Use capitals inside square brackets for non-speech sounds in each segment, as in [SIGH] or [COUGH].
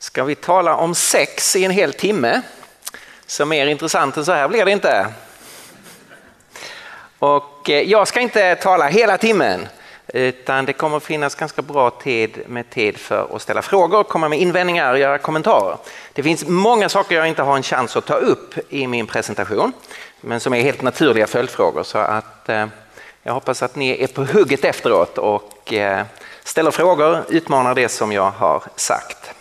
ska vi tala om sex i en hel timme. Så mer intressant än så här blir det inte. Och eh, jag ska inte tala hela timmen utan det kommer finnas ganska bra tid med tid för att ställa frågor, komma med invändningar och göra kommentarer. Det finns många saker jag inte har en chans att ta upp i min presentation men som är helt naturliga följdfrågor så att eh, jag hoppas att ni är på hugget efteråt och eh, ställer frågor, utmanar det som jag har sagt.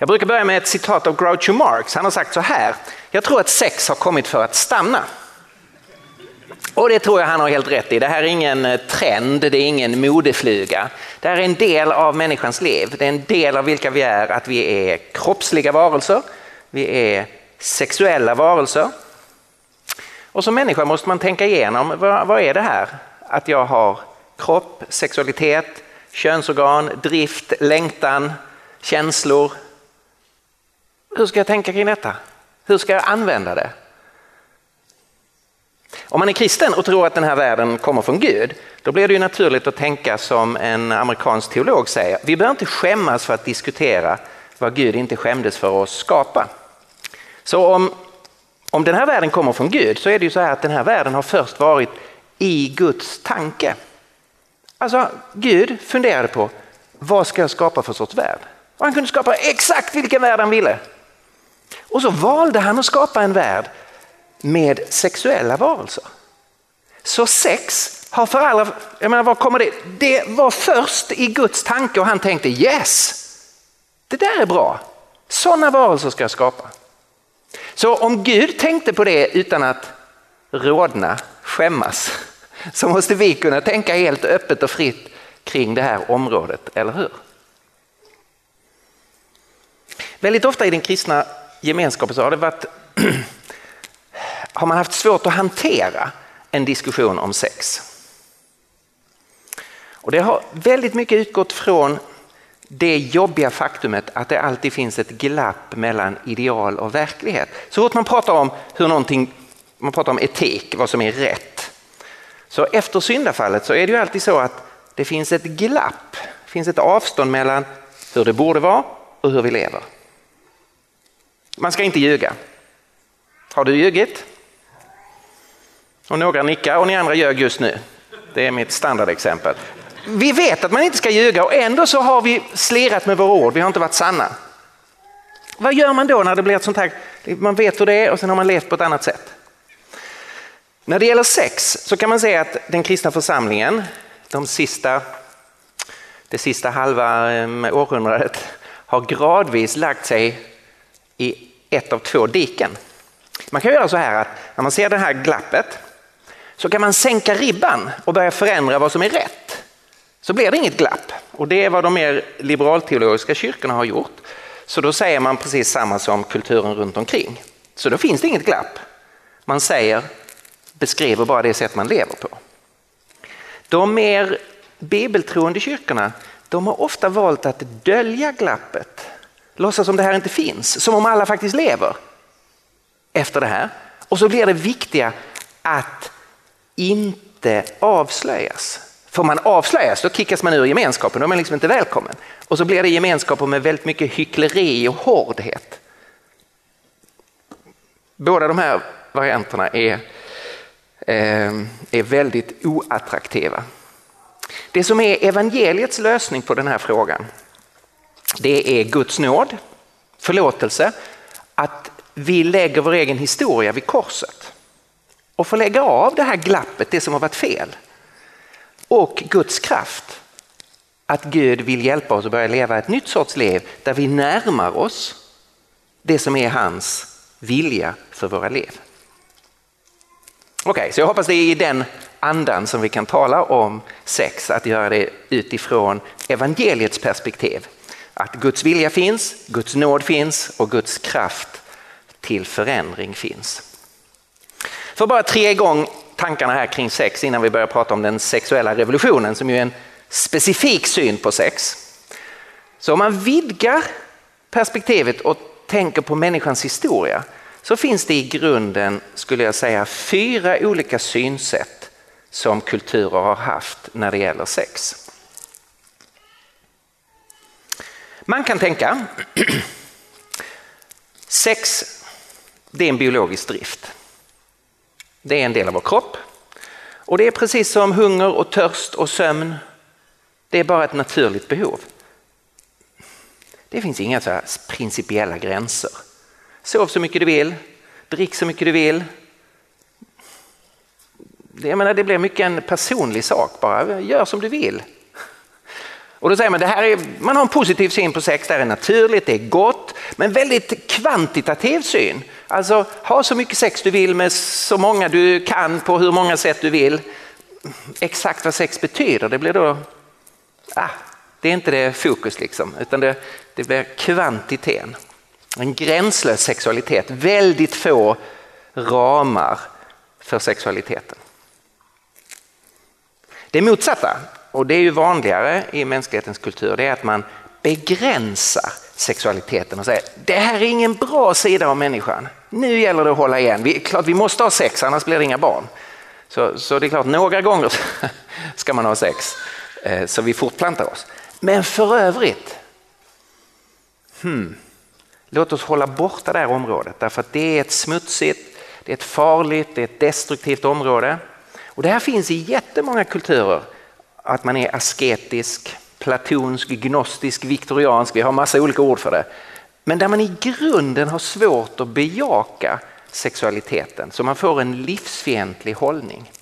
Jag brukar börja med ett citat av Groucho Marx. Han har sagt så här. Jag tror att sex har kommit för att stanna. Och det tror jag han har helt rätt i. Det här är ingen eh, trend, det är ingen modefluga. Det här är en del av människans liv. Det är en del av vilka vi är, att vi är kroppsliga varelser. Vi är sexuella varelser. Och som människa måste man tänka igenom, vad, vad är det här? Att jag har kropp, sexualitet, könsorgan, drift, längtan, känslor, hur ska jag tänka kring detta? Hur ska jag använda det? Om man är kristen och tror att den här världen kommer från Gud, då blir det ju naturligt att tänka som en amerikansk teolog säger. Vi behöver inte skämmas för att diskutera vad Gud inte skämdes för att skapa. Så om, om den här världen kommer från Gud så är det ju så här att den här världen har först varit i Guds tanke. Alltså Gud funderade på vad ska jag skapa för sorts värld? Och han kunde skapa exakt vilken värld han ville. Och så valde han att skapa en värld med sexuella varelser. Så sex har för alla, jag menar var kommer det? Det var först i Guds tanke och han tänkte yes, det där är bra. Sådana varelser ska jag skapa. Så om Gud tänkte på det utan att rodna, skämmas, så måste vi kunna tänka helt öppet och fritt kring det här området, eller hur? Väldigt ofta i den kristna gemenskapen så har det varit [CLEARS THROAT] har man haft svårt att hantera en diskussion om sex. Och det har väldigt mycket utgått från det jobbiga faktumet att det alltid finns ett glapp mellan ideal och verklighet. Så fort man pratar om hur någonting, man pratar om etik, vad som är rätt. Så efter syndafallet så är det ju alltid så att det finns ett glapp, det finns ett avstånd mellan hur det borde vara och hur vi lever. Man ska inte ljuga. Har du ljugit? Och några nickar och ni andra ljög just nu. Det är mitt standardexempel. Vi vet att man inte ska ljuga och ändå så har vi slirat med våra ord, vi har inte varit sanna. Vad gör man då när det blir ett sånt här, man vet hur det är och sen har man levt på ett annat sätt. När det gäller sex så kan man säga att den kristna församlingen, de sista, det sista halva eh, århundradet, har gradvis lagt sig i ett av två diken. Man kan göra så här att när man ser det här glappet så kan man sänka ribban och börja förändra vad som är rätt. Så blir det inget glapp och det är vad de mer liberalteologiska kyrkorna har gjort. Så då säger man precis samma som kulturen runt omkring. Så då finns det inget glapp. Man säger, beskriver bara det sätt man lever på. De mer bibeltroende kyrkorna de har ofta valt att dölja glappet låtsas som det här inte finns, som om alla faktiskt lever efter det här. Och så blir det viktiga att inte avslöjas. För man avslöjas då kickas man ur gemenskapen, då är man liksom inte välkommen. Och så blir det gemenskaper med väldigt mycket hyckleri och hårdhet. Båda de här varianterna är, eh, är väldigt oattraktiva. Det som är evangeliets lösning på den här frågan det är Guds nåd, förlåtelse, att vi lägger vår egen historia vid korset och får lägga av det här glappet, det som har varit fel. Och Guds kraft, att Gud vill hjälpa oss att börja leva ett nytt sorts liv där vi närmar oss det som är hans vilja för våra liv. Okej, okay, så jag hoppas det är i den andan som vi kan tala om sex, att göra det utifrån evangeliets perspektiv. Att Guds vilja finns, Guds nåd finns och Guds kraft till förändring finns. För bara tre gång tankarna här kring sex innan vi börjar prata om den sexuella revolutionen som ju är en specifik syn på sex. Så om man vidgar perspektivet och tänker på människans historia så finns det i grunden, skulle jag säga, fyra olika synsätt som kulturer har haft när det gäller sex. Man kan tänka sex, det är en biologisk drift. Det är en del av vår kropp och det är precis som hunger och törst och sömn. Det är bara ett naturligt behov. Det finns inga så principiella gränser. Sov så mycket du vill, drick så mycket du vill. Jag menar, det blir mycket en personlig sak bara, gör som du vill. Och då säger man det här är, man har en positiv syn på sex, det är naturligt, det är gott, men väldigt kvantitativ syn. Alltså ha så mycket sex du vill med så många du kan på hur många sätt du vill. Exakt vad sex betyder, det blir då, ah, det är inte det fokus liksom, utan det, det blir kvantiteten. En gränslös sexualitet, väldigt få ramar för sexualiteten. Det motsatta, och det är ju vanligare i mänsklighetens kultur, det är att man begränsar sexualiteten och säger det här är ingen bra sida av människan. Nu gäller det att hålla igen. Vi, klart vi måste ha sex annars blir det inga barn. Så, så det är klart några gånger [LAUGHS] ska man ha sex eh, så vi fortplantar oss. Men för övrigt, hmm, låt oss hålla borta det här området därför att det är ett smutsigt, det är ett farligt, det är ett destruktivt område. Och det här finns i jättemånga kulturer, att man är asketisk, platonsk, gnostisk, viktoriansk, vi har massa olika ord för det. Men där man i grunden har svårt att bejaka sexualiteten så man får en livsfientlig hållning.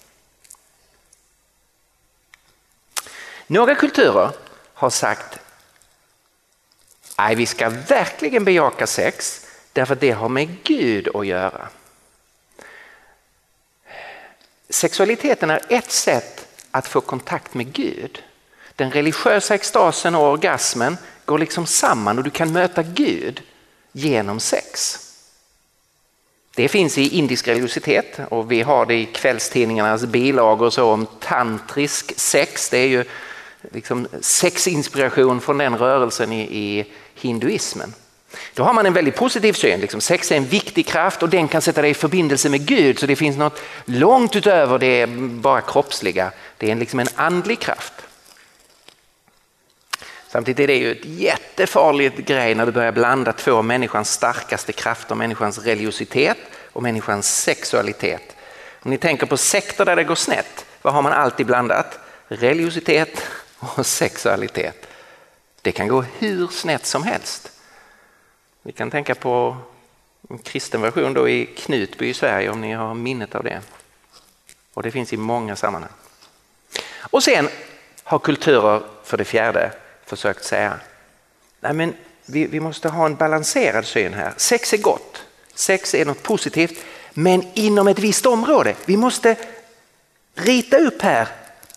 Några kulturer har sagt nej vi ska verkligen bejaka sex därför att det har med Gud att göra. Sexualiteten är ett sätt att få kontakt med Gud. Den religiösa extasen och orgasmen går liksom samman och du kan möta Gud genom sex. Det finns i indisk religiositet och vi har det i kvällstidningarnas bilagor så om tantrisk sex. Det är ju liksom sexinspiration från den rörelsen i, i hinduismen. Då har man en väldigt positiv syn. Liksom sex är en viktig kraft och den kan sätta dig i förbindelse med Gud. Så det finns något långt utöver det bara kroppsliga. Det är liksom en andlig kraft. Samtidigt är det ju ett jättefarligt grej när du börjar blanda två av människans starkaste krafter, människans religiositet och människans sexualitet. Om ni tänker på sekter där det går snett, vad har man alltid blandat? Religiositet och sexualitet. Det kan gå hur snett som helst. Vi kan tänka på en kristen version då i Knutby i Sverige om ni har minnet av det. Och det finns i många sammanhang. Och sen har kulturer för det fjärde försökt säga, nej men vi, vi måste ha en balanserad syn här. Sex är gott, sex är något positivt, men inom ett visst område. Vi måste rita upp här,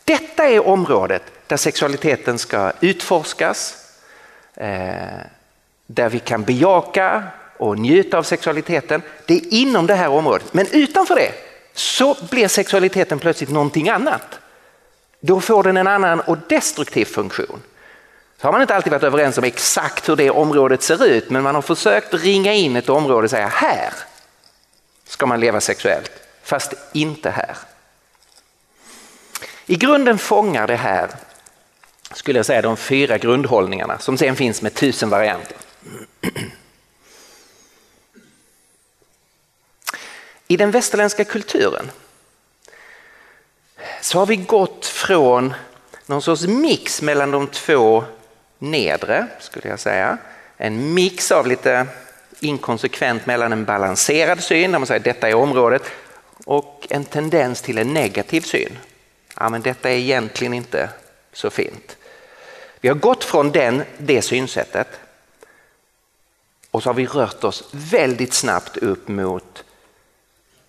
detta är området där sexualiteten ska utforskas, eh, där vi kan bejaka och njuta av sexualiteten. Det är inom det här området, men utanför det så blir sexualiteten plötsligt någonting annat. Då får den en annan och destruktiv funktion. Så har man inte alltid varit överens om exakt hur det området ser ut men man har försökt ringa in ett område och säga här ska man leva sexuellt fast inte här. I grunden fångar det här skulle jag säga de fyra grundhållningarna som sen finns med tusen varianter. I den västerländska kulturen så har vi gått från någon sorts mix mellan de två nedre skulle jag säga. En mix av lite inkonsekvent mellan en balanserad syn där man säger detta är området och en tendens till en negativ syn. Ja, men detta är egentligen inte så fint. Vi har gått från den, det synsättet och så har vi rört oss väldigt snabbt upp mot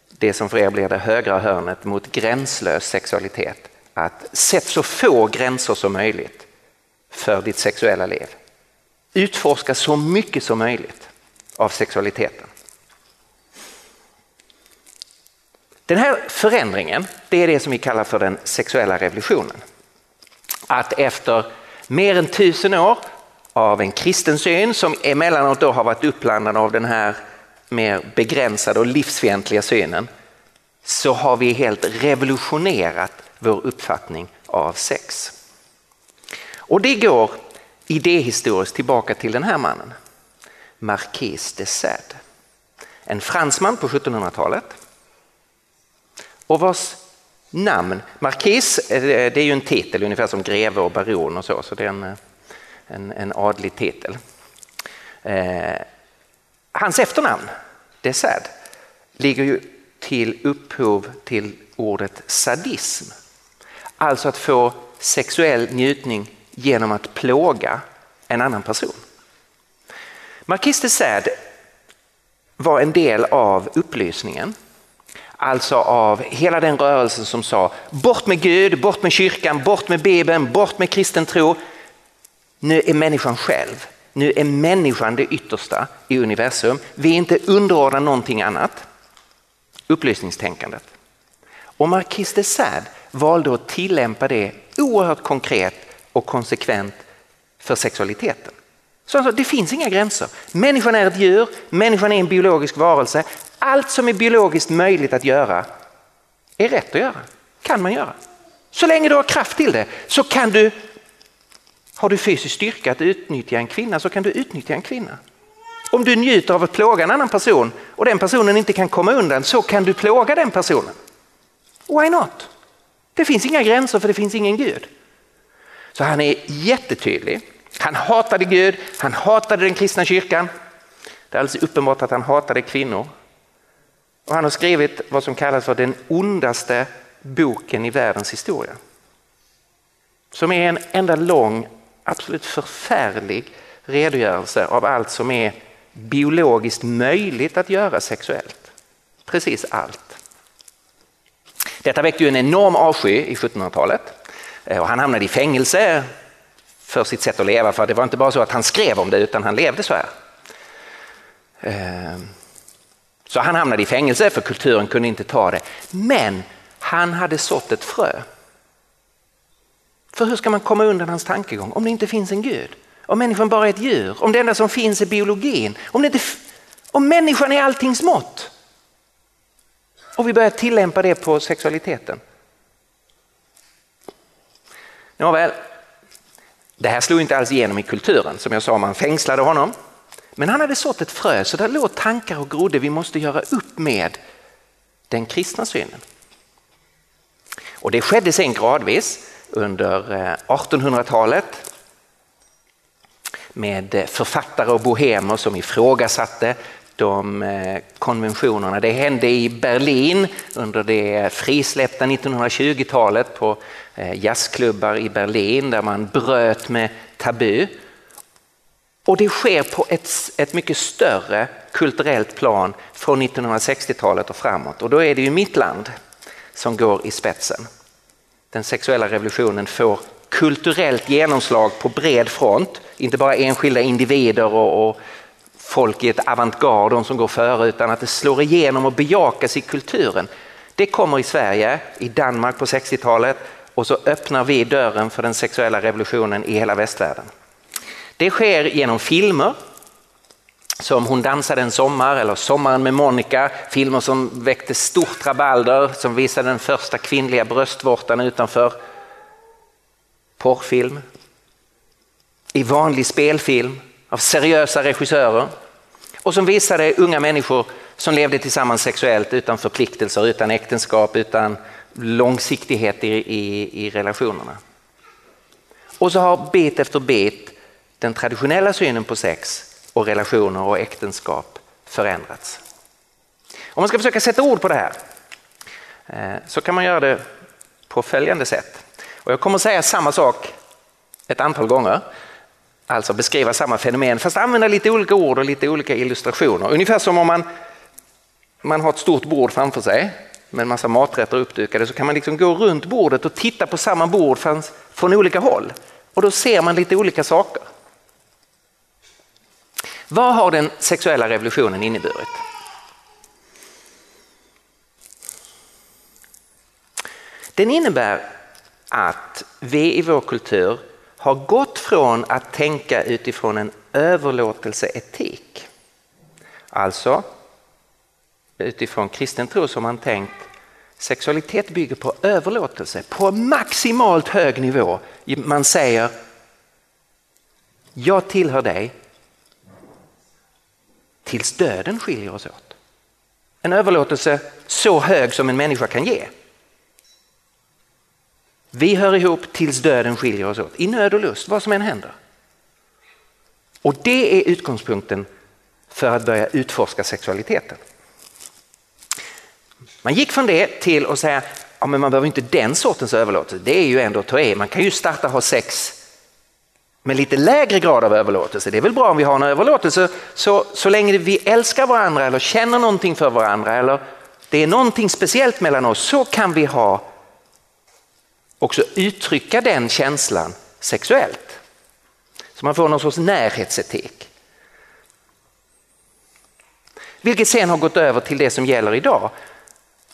det som för er blir det högra hörnet mot gränslös sexualitet. Att sätt så få gränser som möjligt för ditt sexuella liv. utforska så mycket som möjligt av sexualiteten. Den här förändringen, det är det som vi kallar för den sexuella revolutionen. Att efter mer än tusen år av en kristen syn som emellanåt då har varit uppblandad av den här mer begränsade och livsfientliga synen så har vi helt revolutionerat vår uppfattning av sex. Och det går idéhistoriskt tillbaka till den här mannen, Marquis de Sade. En fransman på 1700-talet och vars namn, Marquis, eh, det är ju en titel ungefär som greve och baron och så, så det är en, eh, en, en adlig titel. Eh, hans efternamn, Desad, ligger ju till upphov till ordet sadism. Alltså att få sexuell njutning genom att plåga en annan person. Marquis de Sade var en del av upplysningen. Alltså av hela den rörelsen som sa bort med Gud, bort med kyrkan, bort med Bibeln, bort med kristen tro. Nu är människan själv, nu är människan det yttersta i universum. Vi är inte underordnade någonting annat. Upplysningstänkandet. Och Marquis de Sade valde att tillämpa det oerhört konkret och konsekvent för sexualiteten. Så alltså, det finns inga gränser. Människan är ett djur, människan är en biologisk varelse. Allt som är biologiskt möjligt att göra är rätt att göra, kan man göra. Så länge du har kraft till det så kan du, har du fysisk styrka att utnyttja en kvinna så kan du utnyttja en kvinna. Om du njuter av att plåga en annan person och den personen inte kan komma undan så kan du plåga den personen. Why not? Det finns inga gränser för det finns ingen Gud. Så han är jättetydlig. Han hatade Gud, han hatade den kristna kyrkan. Det är alldeles uppenbart att han hatade kvinnor. Och han har skrivit vad som kallas för den ondaste boken i världens historia. Som är en enda lång, absolut förfärlig redogörelse av allt som är biologiskt möjligt att göra sexuellt. Precis allt. Detta väckte ju en enorm avsky i 1700-talet eh, och han hamnade i fängelse för sitt sätt att leva. För det var inte bara så att han skrev om det utan han levde så här. Eh, så han hamnade i fängelse för kulturen kunde inte ta det. Men han hade sått ett frö. För hur ska man komma undan hans tankegång om det inte finns en gud? Om människan bara är ett djur? Om det enda som finns är biologin? Om, det inte, om människan är alltings mått? Och vi börjar tillämpa det på sexualiteten. Nåväl, det här slog inte alls igenom i kulturen. Som jag sa, man fängslade honom. Men han hade sått ett frö så där låg tankar och grodde. Vi måste göra upp med den kristna synen. Och det skedde sen gradvis under eh, 1800-talet med eh, författare och bohemer som ifrågasatte de eh, konventionerna. Det hände i Berlin under det frisläppta 1920-talet på jazzklubbar i Berlin där man bröt med tabu. Och det sker på ett, ett mycket större kulturellt plan från 1960-talet och framåt. Och då är det ju mitt land som går i spetsen. Den sexuella revolutionen får kulturellt genomslag på bred front, inte bara enskilda individer och, och folk i ett avantgarde, de som går före, utan att det slår igenom och bejakas i kulturen. Det kommer i Sverige, i Danmark på 60-talet och så öppnar vi dörren för den sexuella revolutionen i hela västvärlden. Det sker genom filmer som Hon dansade en sommar eller Sommaren med Monica, filmer som väckte stort rabalder, som visade den första kvinnliga bröstvårtan utanför. Porrfilm. I vanlig spelfilm av seriösa regissörer och som visade unga människor som levde tillsammans sexuellt utan förpliktelser, utan äktenskap, utan långsiktighet i, i, i relationerna. Och så har bit efter bit den traditionella synen på sex och relationer och äktenskap förändrats. Om man ska försöka sätta ord på det här eh, så kan man göra det på följande sätt. Och jag kommer säga samma sak ett antal gånger Alltså beskriva samma fenomen fast använda lite olika ord och lite olika illustrationer. Ungefär som om man, man har ett stort bord framför sig med en massa maträtter uppdukade så kan man liksom gå runt bordet och titta på samma bord från olika håll och då ser man lite olika saker. Vad har den sexuella revolutionen inneburit? Den innebär att vi i vår kultur har gått från att tänka utifrån en överlåtelseetik. Alltså utifrån kristen tro som man tänkt sexualitet bygger på överlåtelse på maximalt hög nivå. Man säger jag tillhör dig tills döden skiljer oss åt. En överlåtelse så hög som en människa kan ge. Vi hör ihop tills döden skiljer oss åt, i nöd och lust, vad som än händer. Och det är utgångspunkten för att börja utforska sexualiteten. Man gick från det till att säga ja, men man behöver inte den sortens överlåtelse, det är ju ändå att ta i. Man kan ju starta och ha sex med lite lägre grad av överlåtelse. Det är väl bra om vi har en överlåtelse så, så länge vi älskar varandra eller känner någonting för varandra eller det är någonting speciellt mellan oss så kan vi ha också uttrycka den känslan sexuellt. Så man får någon sorts närhetsetik. Vilket sen har gått över till det som gäller idag.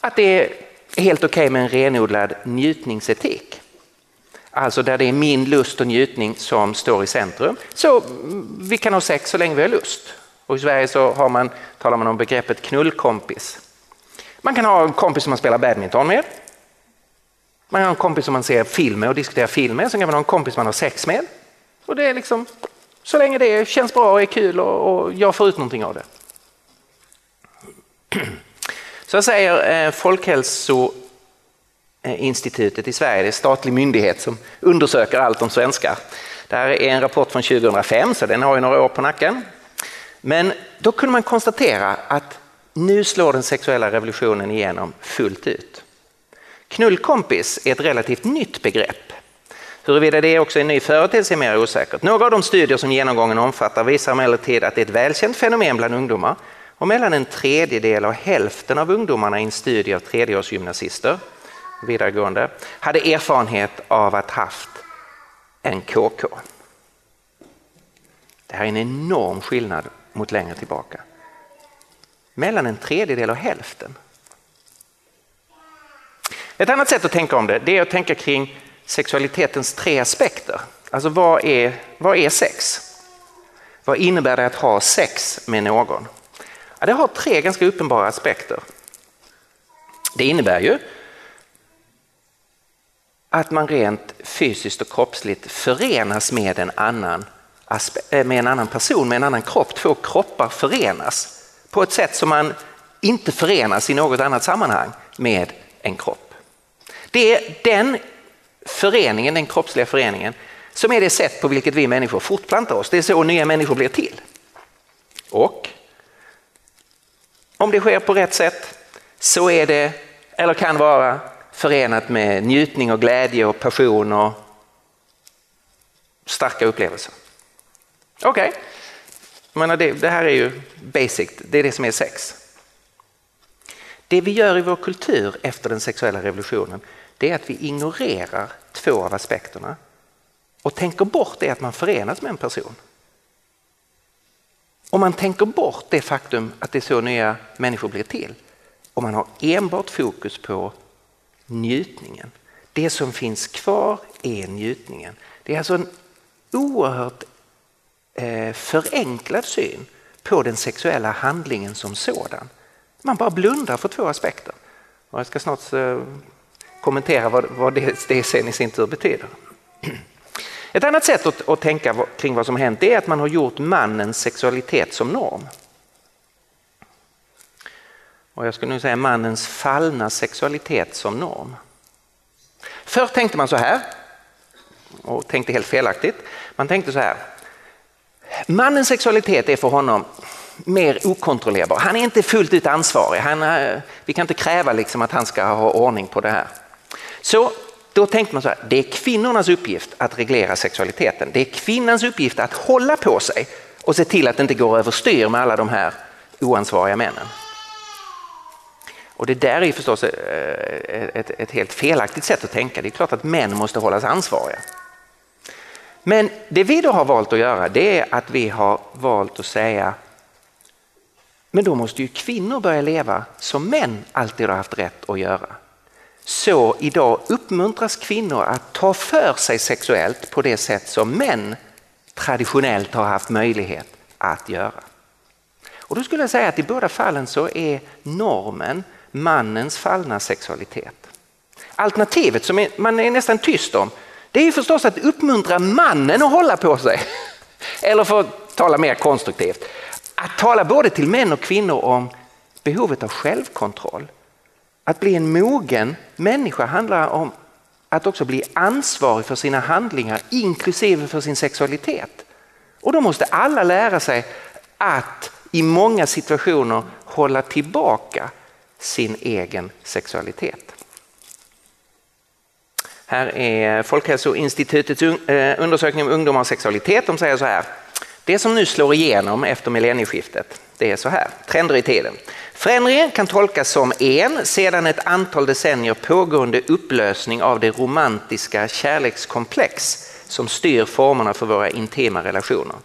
Att det är helt okej okay med en renodlad njutningsetik. Alltså där det är min lust och njutning som står i centrum. Så mm, vi kan ha sex så länge vi har lust. Och I Sverige så har man, talar man om begreppet knullkompis. Man kan ha en kompis som man spelar badminton med. Man kan ha en kompis som man ser film med och diskuterar film med. Sen kan man ha en kompis man har sex med. Och det är liksom, så länge det känns bra och är kul och, och jag får ut någonting av det. [CLEARS THROAT] Så säger eh, Eh, institutet i Sverige, det är en statlig myndighet som undersöker allt om svenskar. Det här är en rapport från 2005 så den har ju några år på nacken. Men då kunde man konstatera att nu slår den sexuella revolutionen igenom fullt ut. Knullkompis är ett relativt nytt begrepp. Huruvida det är också en ny företeelse är mer osäkert. Några av de studier som genomgången omfattar visar emellertid att det är ett välkänt fenomen bland ungdomar och mellan en tredjedel och hälften av ungdomarna i en studie av tredjeårsgymnasister vidaregående hade erfarenhet av att haft en KK. Det här är en enorm skillnad mot längre tillbaka. Mellan en tredjedel och hälften. Ett annat sätt att tänka om det, det är att tänka kring sexualitetens tre aspekter. Alltså vad är, vad är sex? Vad innebär det att ha sex med någon? Ja, det har tre ganska uppenbara aspekter. Det innebär ju att man rent fysiskt och kroppsligt förenas med en annan, eh, med en annan person, med en annan kropp. Två kroppar förenas på ett sätt som man inte förenas i något annat sammanhang med en kropp. Det är den föreningen, den kroppsliga föreningen, som är det sätt på vilket vi människor fortplantar oss. Det är så nya människor blir till. Och om det sker på rätt sätt så är det, eller kan vara, förenat med njutning och glädje och passion och starka upplevelser. Okej, okay. det, det här är ju basic, det är det som är sex. Det vi gör i vår kultur efter den sexuella revolutionen det är att vi ignorerar två av aspekterna och tänker bort det att man förenas med en person. Om man tänker bort det faktum att det är så nya människor blir till och man har enbart fokus på njutningen. Det som finns kvar är njutningen. Det är alltså en oerhört eh, förenklad syn på den sexuella handlingen som sådan. Man bara blundar för två aspekter. Och jag ska snart eh, kommentera vad, vad det, det sen i sin tur betyder. Ett annat sätt att, att tänka kring vad som hänt är att man har gjort mannens sexualitet som norm. Och jag skulle nu säga mannens fallna sexualitet som norm. Förr tänkte man så här, och tänkte helt felaktigt. Man tänkte så här, mannens sexualitet är för honom mer okontrollerbar. Han är inte fullt ut ansvarig. Han, eh, vi kan inte kräva liksom att han ska ha ordning på det här. Så då tänkte man så här, det är kvinnornas uppgift att reglera sexualiteten. Det är kvinnans uppgift att hålla på sig och se till att det inte går överstyr med alla de här oansvariga männen. Och det där är förstås eh, ett, ett helt felaktigt sätt att tänka. Det är klart att män måste hållas ansvariga. Men det vi då har valt att göra det är att vi har valt att säga men då måste ju kvinnor börja leva som män alltid har haft rätt att göra. Så idag uppmuntras kvinnor att ta för sig sexuellt på det sätt som män traditionellt har haft möjlighet att göra. Och då skulle jag säga att i båda fallen så är normen mannens fallna sexualitet. Alternativet som man är nästan tyst om det är ju förstås att uppmuntra mannen att hålla på sig. [LAUGHS] Eller för att tala mer konstruktivt, att tala både till män och kvinnor om behovet av självkontroll. Att bli en mogen människa handlar om att också bli ansvarig för sina handlingar inklusive för sin sexualitet. Och då måste alla lära sig att i många situationer hålla tillbaka sin egen sexualitet. Här är Folkhälsoinstitutets eh, undersökning om ungdomars sexualitet. De säger så här. Det som nu slår igenom efter millennieskiftet, det är så här. Trender i tiden. Förändringen kan tolkas som en sedan ett antal decennier pågående upplösning av det romantiska kärlekskomplex som styr formerna för våra intima relationer.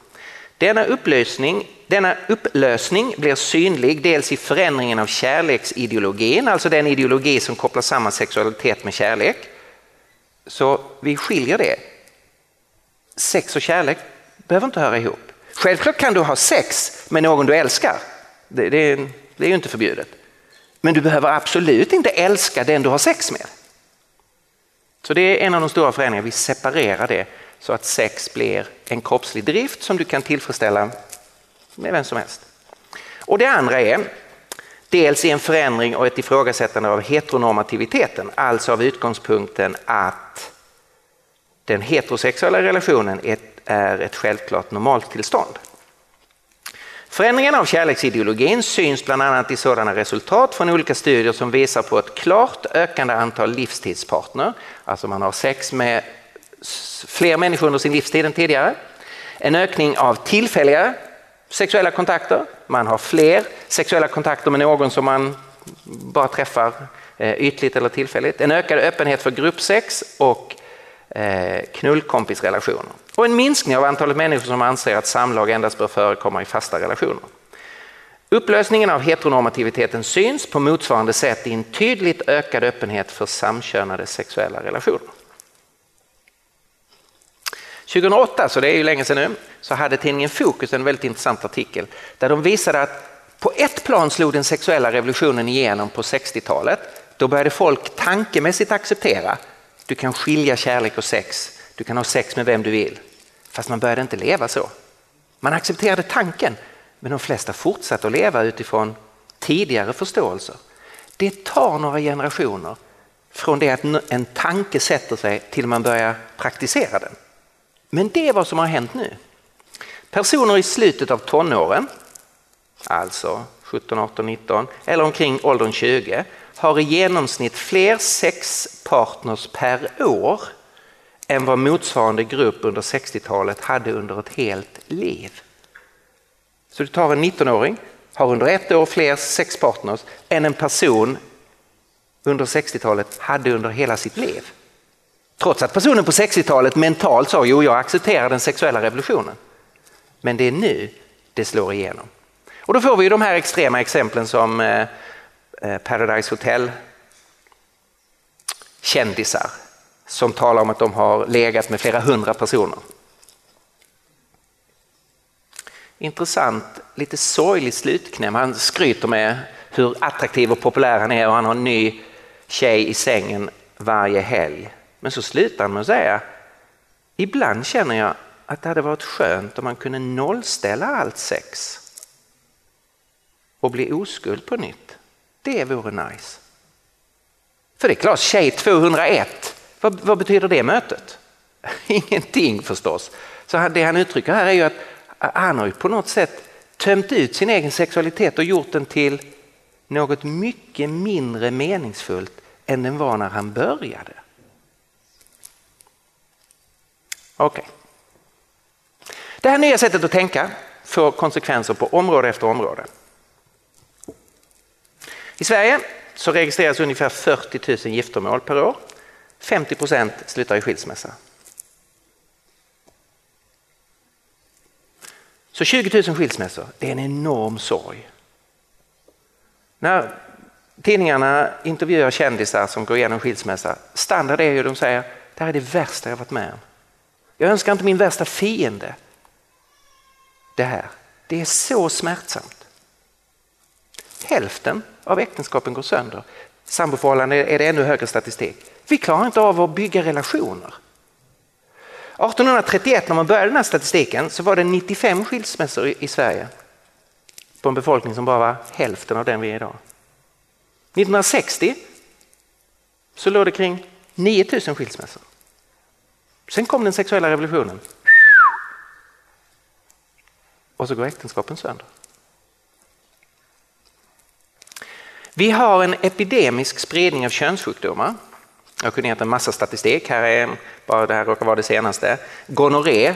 Denna upplösning, denna upplösning blir synlig dels i förändringen av kärleksideologin, alltså den ideologi som kopplar samman sexualitet med kärlek. Så vi skiljer det. Sex och kärlek behöver inte höra ihop. Självklart kan du ha sex med någon du älskar. Det, det, det är ju inte förbjudet. Men du behöver absolut inte älska den du har sex med. Så det är en av de stora förändringarna, vi separerar det så att sex blir en kroppslig drift som du kan tillfredsställa med vem som helst. Och det andra är dels en förändring och ett ifrågasättande av heteronormativiteten, alltså av utgångspunkten att den heterosexuella relationen är ett självklart normaltillstånd. Förändringen av kärleksideologin syns bland annat i sådana resultat från olika studier som visar på ett klart ökande antal livstidspartner. Alltså man har sex med fler människor under sin livstid än tidigare. En ökning av tillfälliga sexuella kontakter. Man har fler sexuella kontakter med någon som man bara träffar eh, ytligt eller tillfälligt. En ökad öppenhet för gruppsex och eh, knullkompisrelationer. Och en minskning av antalet människor som anser att samlag endast bör förekomma i fasta relationer. Upplösningen av heteronormativiteten syns på motsvarande sätt i en tydligt ökad öppenhet för samkönade sexuella relationer. 2008, så det är ju länge sedan nu, så hade tidningen Fokus en väldigt intressant artikel där de visade att på ett plan slog den sexuella revolutionen igenom på 60-talet. Då började folk tankemässigt acceptera du kan skilja kärlek och sex, du kan ha sex med vem du vill. Fast man började inte leva så. Man accepterade tanken, men de flesta fortsatte att leva utifrån tidigare förståelser. Det tar några generationer från det att en tanke sätter sig till man börjar praktisera den. Men det är vad som har hänt nu. Personer i slutet av tonåren, alltså 17, 18, 19 eller omkring åldern 20 har i genomsnitt fler sexpartners per år än vad motsvarande grupp under 60-talet hade under ett helt liv. Så du tar en 19-åring, har under ett år fler sexpartners än en person under 60-talet hade under hela sitt liv. Trots att personen på 60-talet mentalt sa jo jag accepterar den sexuella revolutionen. Men det är nu det slår igenom. Och då får vi de här extrema exemplen som eh, eh, Paradise Hotel kändisar som talar om att de har legat med flera hundra personer. Intressant, lite sorglig slutknäm. Han skryter med hur attraktiv och populär han är och han har en ny tjej i sängen varje helg. Men så slutar han med att säga, ibland känner jag att det hade varit skönt om man kunde nollställa allt sex och bli oskuld på nytt. Det vore nice. För det är klart, tjej 201, vad, vad betyder det mötet? [LAUGHS] Ingenting förstås. Så det han uttrycker här är ju att han har ju på något sätt tömt ut sin egen sexualitet och gjort den till något mycket mindre meningsfullt än den var när han började. Okej. Okay. Det här nya sättet att tänka får konsekvenser på område efter område. I Sverige så registreras ungefär 40 000 giftermål per år. 50 procent slutar i skilsmässa. Så 20 000 skilsmässor, det är en enorm sorg. När tidningarna intervjuar kändisar som går igenom skilsmässa, standard är ju de säger det här är det värsta jag varit med om. Jag önskar inte min värsta fiende det här. Det är så smärtsamt. Hälften av äktenskapen går sönder. Samboförhållanden är det ännu högre statistik. Vi klarar inte av att bygga relationer. 1831 när man började den här statistiken så var det 95 skilsmässor i Sverige. På en befolkning som bara var hälften av den vi är idag. 1960 så låg det kring 9000 skilsmässor. Sen kom den sexuella revolutionen. Och så går äktenskapen sönder. Vi har en epidemisk spridning av könssjukdomar. Jag kunde gett en massa statistik, här är bara det här råkar vara det senaste. Gonorré,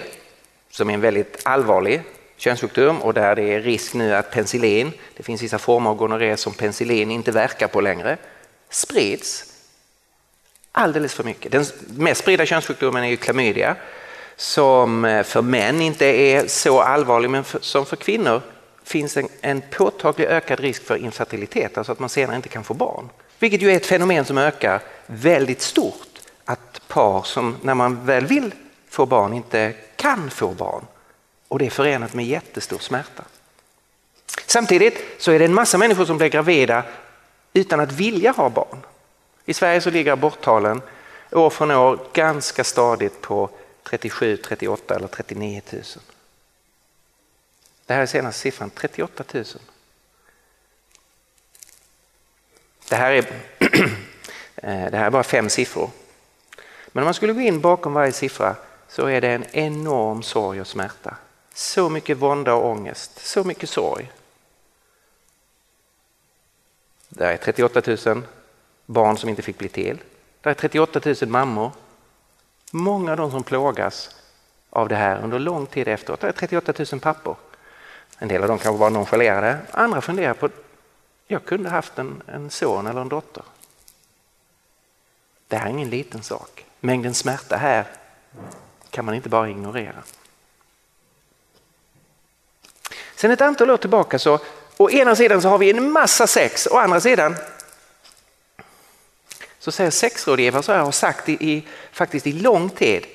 som är en väldigt allvarlig könssjukdom och där det är risk nu att penicillin, det finns vissa former av gonorré som penicillin inte verkar på längre, sprids alldeles för mycket. Den mest spridda könssjukdomen är ju klamydia som eh, för män inte är så allvarlig men för, som för kvinnor finns en, en påtaglig ökad risk för infertilitet, alltså att man senare inte kan få barn. Vilket ju är ett fenomen som ökar väldigt stort, att par som när man väl vill få barn inte kan få barn. Och det är förenat med jättestor smärta. Samtidigt så är det en massa människor som blir gravida utan att vilja ha barn. I Sverige så ligger aborttalen år från år ganska stadigt på 37, 38 eller 39 000. Det här är senaste siffran, 38 000. Det här, är, [CLEARS THROAT] eh, det här är bara fem siffror. Men om man skulle gå in bakom varje siffra så är det en enorm sorg och smärta. Så mycket vånda och ångest, så mycket sorg. Där är 38 000 barn som inte fick bli till. Det är 38 000 mammor. Många av de som plågas av det här under lång tid efteråt. Det är 38 000 pappor. En del av dem kanske var nonchalerade, andra funderar på jag kunde haft en, en son eller en dotter. Det här är ingen liten sak. Mängden smärta här kan man inte bara ignorera. Sen ett antal år tillbaka så å ena sidan så har vi en massa sex, å andra sidan så säger sexrådgivare, så jag har sagt i, i, faktiskt i lång tid.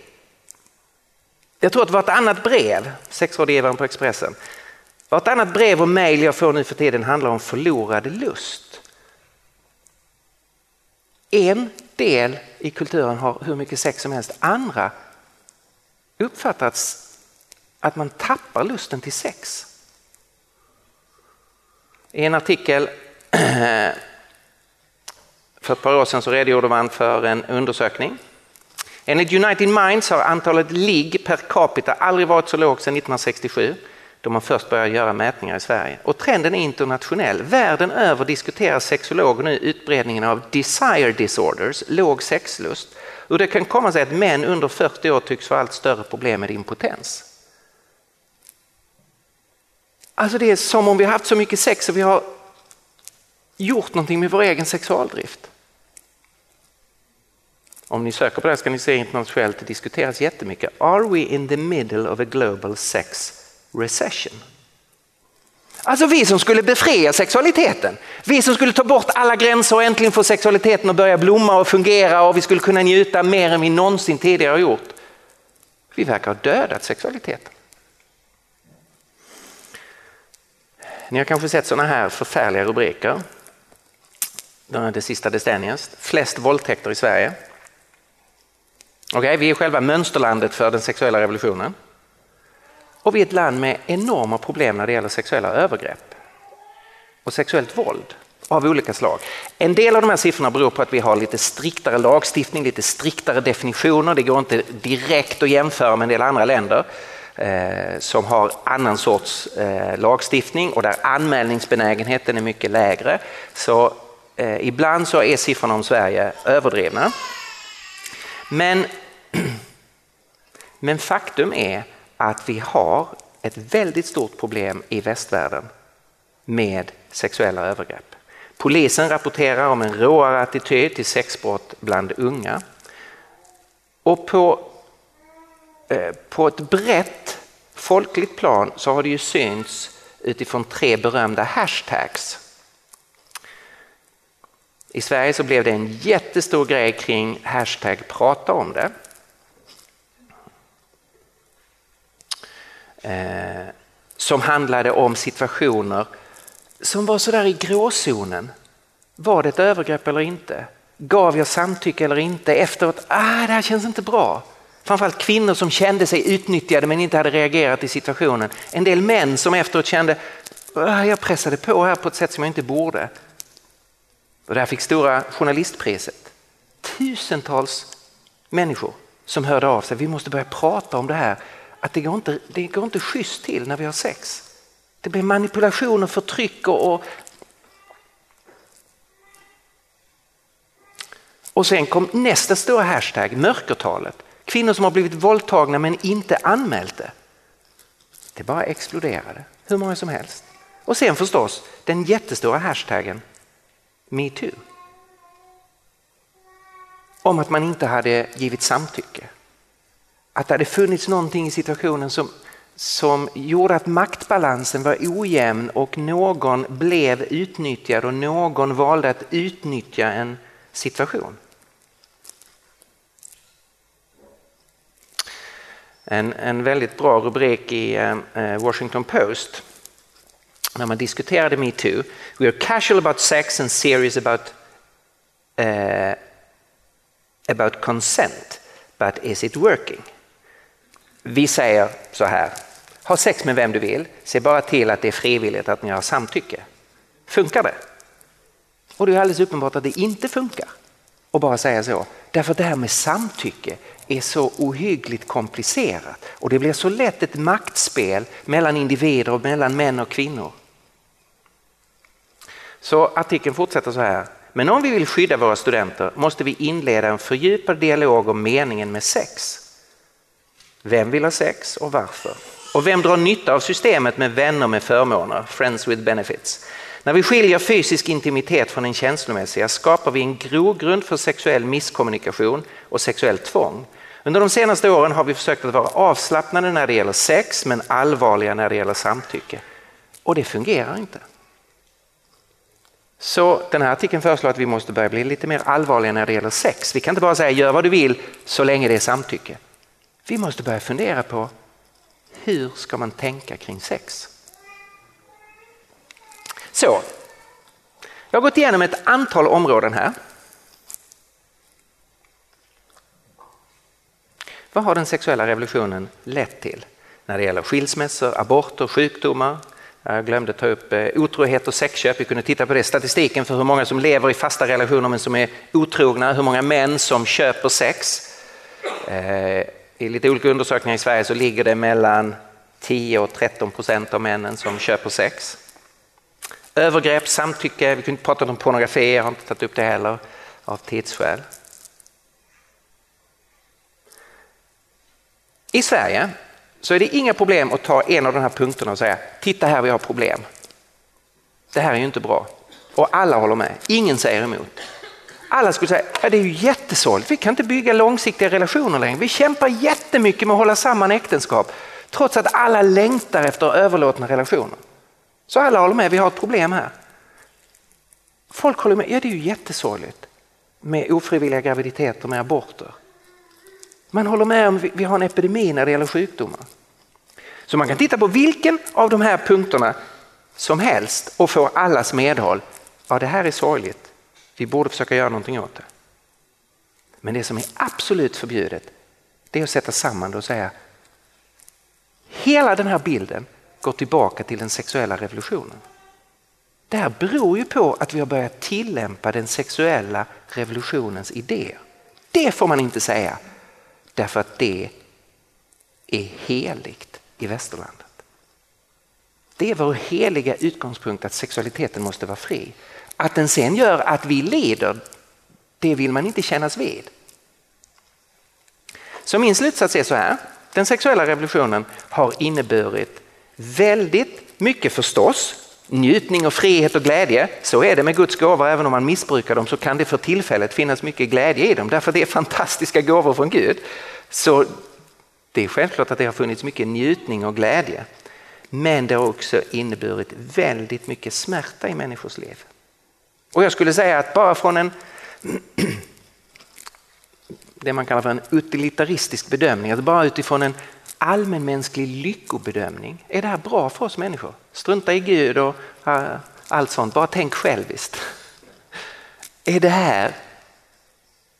Jag tror att vartannat brev, sexrådgivaren på Expressen, vartannat brev och mejl jag får nu för tiden handlar om förlorad lust. En del i kulturen har hur mycket sex som helst, andra uppfattar att man tappar lusten till sex. I en artikel [CLEARS THROAT] eh, för ett par år sedan så redogjorde man för en undersökning. Enligt United Minds har antalet ligg per capita aldrig varit så lågt sedan 1967 då man först började göra mätningar i Sverige. Och trenden är internationell. Världen över diskuterar sexologer nu utbredningen av desire disorders, låg sexlust. Och det kan komma sig att män under 40 år tycks få allt större problem med impotens. Alltså det är som om vi har haft så mycket sex och vi har gjort någonting med vår egen sexualdrift. Om ni söker på det ska ni se internationellt, det diskuteras jättemycket. Are we in the middle of a global sex recession? Alltså vi som skulle befria sexualiteten. Vi som skulle ta bort alla gränser och äntligen få sexualiteten att börja blomma och fungera och vi skulle kunna njuta mer än vi någonsin tidigare har gjort. Vi verkar ha dödat sexualiteten. Ni har kanske sett sådana här förfärliga rubriker. Det sista decenniet. Flest våldtäkter i Sverige. Okay, vi är själva mönsterlandet för den sexuella revolutionen. Och vi är ett land med enorma problem när det gäller sexuella övergrepp och sexuellt våld av olika slag. En del av de här siffrorna beror på att vi har lite striktare lagstiftning, lite striktare definitioner. Det går inte direkt att jämföra med en del andra länder eh, som har annan sorts eh, lagstiftning och där anmälningsbenägenheten är mycket lägre. Så eh, ibland så är siffrorna om Sverige överdrivna. Men, [CLEARS THROAT] men faktum är att vi har ett väldigt stort problem i västvärlden med sexuella övergrepp. Polisen rapporterar om en råare attityd till sexbrott bland unga. Och på, eh, på ett brett folkligt plan så har det ju synts utifrån tre berömda hashtags. I Sverige så blev det en jättestor grej kring hashtag prata om det. Eh, som handlade om situationer som var sådär i gråzonen. Var det ett övergrepp eller inte? Gav jag samtycke eller inte? Efteråt, ah, det här känns inte bra. Framförallt kvinnor som kände sig utnyttjade men inte hade reagerat i situationen. En del män som efteråt kände, ah, jag pressade på här på ett sätt som jag inte borde. Och det här fick stora journalistpriset. Tusentals människor som hörde av sig, vi måste börja prata om det här. Att det går inte, det går inte schysst till när vi har sex. Det blir manipulation och förtryck och, och Och sen kom nästa stora hashtag, mörkertalet. Kvinnor som har blivit våldtagna men inte anmält det. Det bara exploderade, hur många som helst. Och sen förstås den jättestora hashtaggen metoo. Om att man inte hade givit samtycke. Att det hade funnits någonting i situationen som, som gjorde att maktbalansen var ojämn och någon blev utnyttjad och någon valde att utnyttja en situation. En, en väldigt bra rubrik i eh, Washington Post när man diskuterade metoo. We are casual about sex and serious about, uh, about consent, but is it working? Vi säger så här, ha sex med vem du vill, se bara till att det är frivilligt att ni har samtycke. Funkar det? Och det är alldeles uppenbart att det inte funkar att bara säga så. Därför att det här med samtycke är så ohyggligt komplicerat och det blir så lätt ett maktspel mellan individer och mellan män och kvinnor. Så artikeln fortsätter så här. Men om vi vill skydda våra studenter måste vi inleda en fördjupad dialog om meningen med sex. Vem vill ha sex och varför? Och vem drar nytta av systemet med vänner med förmåner, friends with benefits? När vi skiljer fysisk intimitet från den känslomässiga skapar vi en grogrund för sexuell misskommunikation och sexuellt tvång. Under de senaste åren har vi försökt att vara avslappnade när det gäller sex men allvarliga när det gäller samtycke. Och det fungerar inte. Så den här artikeln föreslår att vi måste börja bli lite mer allvarliga när det gäller sex. Vi kan inte bara säga gör vad du vill så länge det är samtycke. Vi måste börja fundera på hur ska man tänka kring sex? Så, jag har gått igenom ett antal områden här. Vad har den sexuella revolutionen lett till när det gäller skilsmässor, aborter, sjukdomar? Jag glömde ta upp eh, otrohet och sexköp. Vi kunde titta på det. Statistiken för hur många som lever i fasta relationer men som är otrogna, hur många män som köper sex. Eh, i lite olika undersökningar i Sverige så ligger det mellan 10 och 13 procent av männen som köper sex. Övergrepp, samtycke, vi kunde inte prata om pornografi, jag har inte tagit upp det heller av tidsskäl. I Sverige så är det inga problem att ta en av de här punkterna och säga titta här vi har problem. Det här är ju inte bra. Och alla håller med, ingen säger emot. Alla skulle säga ja, det är ju jättesorgligt, vi kan inte bygga långsiktiga relationer längre. Vi kämpar jättemycket med att hålla samman äktenskap trots att alla längtar efter överlåtna relationer. Så alla håller med, vi har ett problem här. Folk håller med, ja det är ju jättesorgligt med ofrivilliga graviditeter, med aborter. Man håller med om att vi har en epidemi när det gäller sjukdomar. Så man kan titta på vilken av de här punkterna som helst och få allas medhåll. Ja, det här är sorgligt. Vi borde försöka göra någonting åt det. Men det som är absolut förbjudet det är att sätta samman det och säga hela den här bilden går tillbaka till den sexuella revolutionen. Det här beror ju på att vi har börjat tillämpa den sexuella revolutionens idéer. Det får man inte säga därför att det är heligt i västerlandet. Det är vår heliga utgångspunkt att sexualiteten måste vara fri. Att den sen gör att vi leder, det vill man inte kännas vid. Så min slutsats är så här, den sexuella revolutionen har inneburit väldigt mycket förstås, njutning och frihet och glädje. Så är det med Guds gåvor, även om man missbrukar dem så kan det för tillfället finnas mycket glädje i dem därför det är [LAUGHS] fantastiska gåvor från Gud. Så Det är självklart att det har funnits mycket njutning och glädje. Men det har också inneburit väldigt mycket smärta i människors liv. Och jag skulle säga att bara från en det man kallar för en utilitaristisk bedömning, alltså bara utifrån en allmänmänsklig lyckobedömning. Är det här bra för oss människor? Strunta i Gud och ah, allt sånt, bara tänk själviskt. Är det här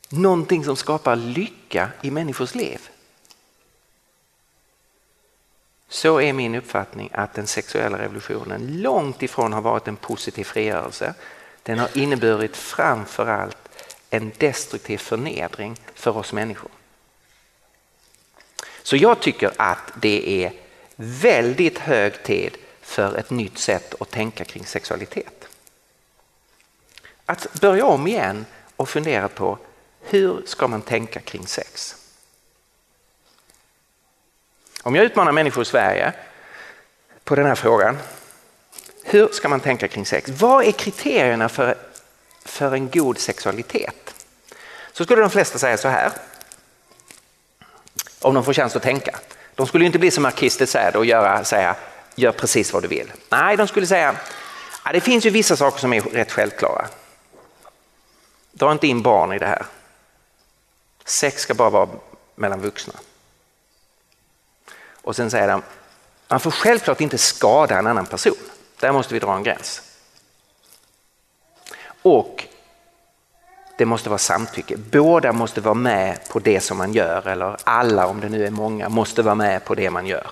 någonting som skapar lycka i människors liv? Så är min uppfattning att den sexuella revolutionen långt ifrån har varit en positiv frigörelse. Den har inneburit framför allt en destruktiv förnedring för oss människor. Så jag tycker att det är väldigt hög tid för ett nytt sätt att tänka kring sexualitet. Att börja om igen och fundera på hur ska man tänka kring sex? Om jag utmanar människor i Sverige på den här frågan, hur ska man tänka kring sex? Vad är kriterierna för, för en god sexualitet? Så skulle de flesta säga så här, om de får chans att tänka. De skulle inte bli som Marquis de och göra, säga gör precis vad du vill. Nej, de skulle säga ja, det finns ju vissa saker som är rätt självklara. Dra inte in barn i det här. Sex ska bara vara mellan vuxna. Och sen säger de, man får självklart inte skada en annan person. Där måste vi dra en gräns. Och det måste vara samtycke. Båda måste vara med på det som man gör eller alla om det nu är många måste vara med på det man gör.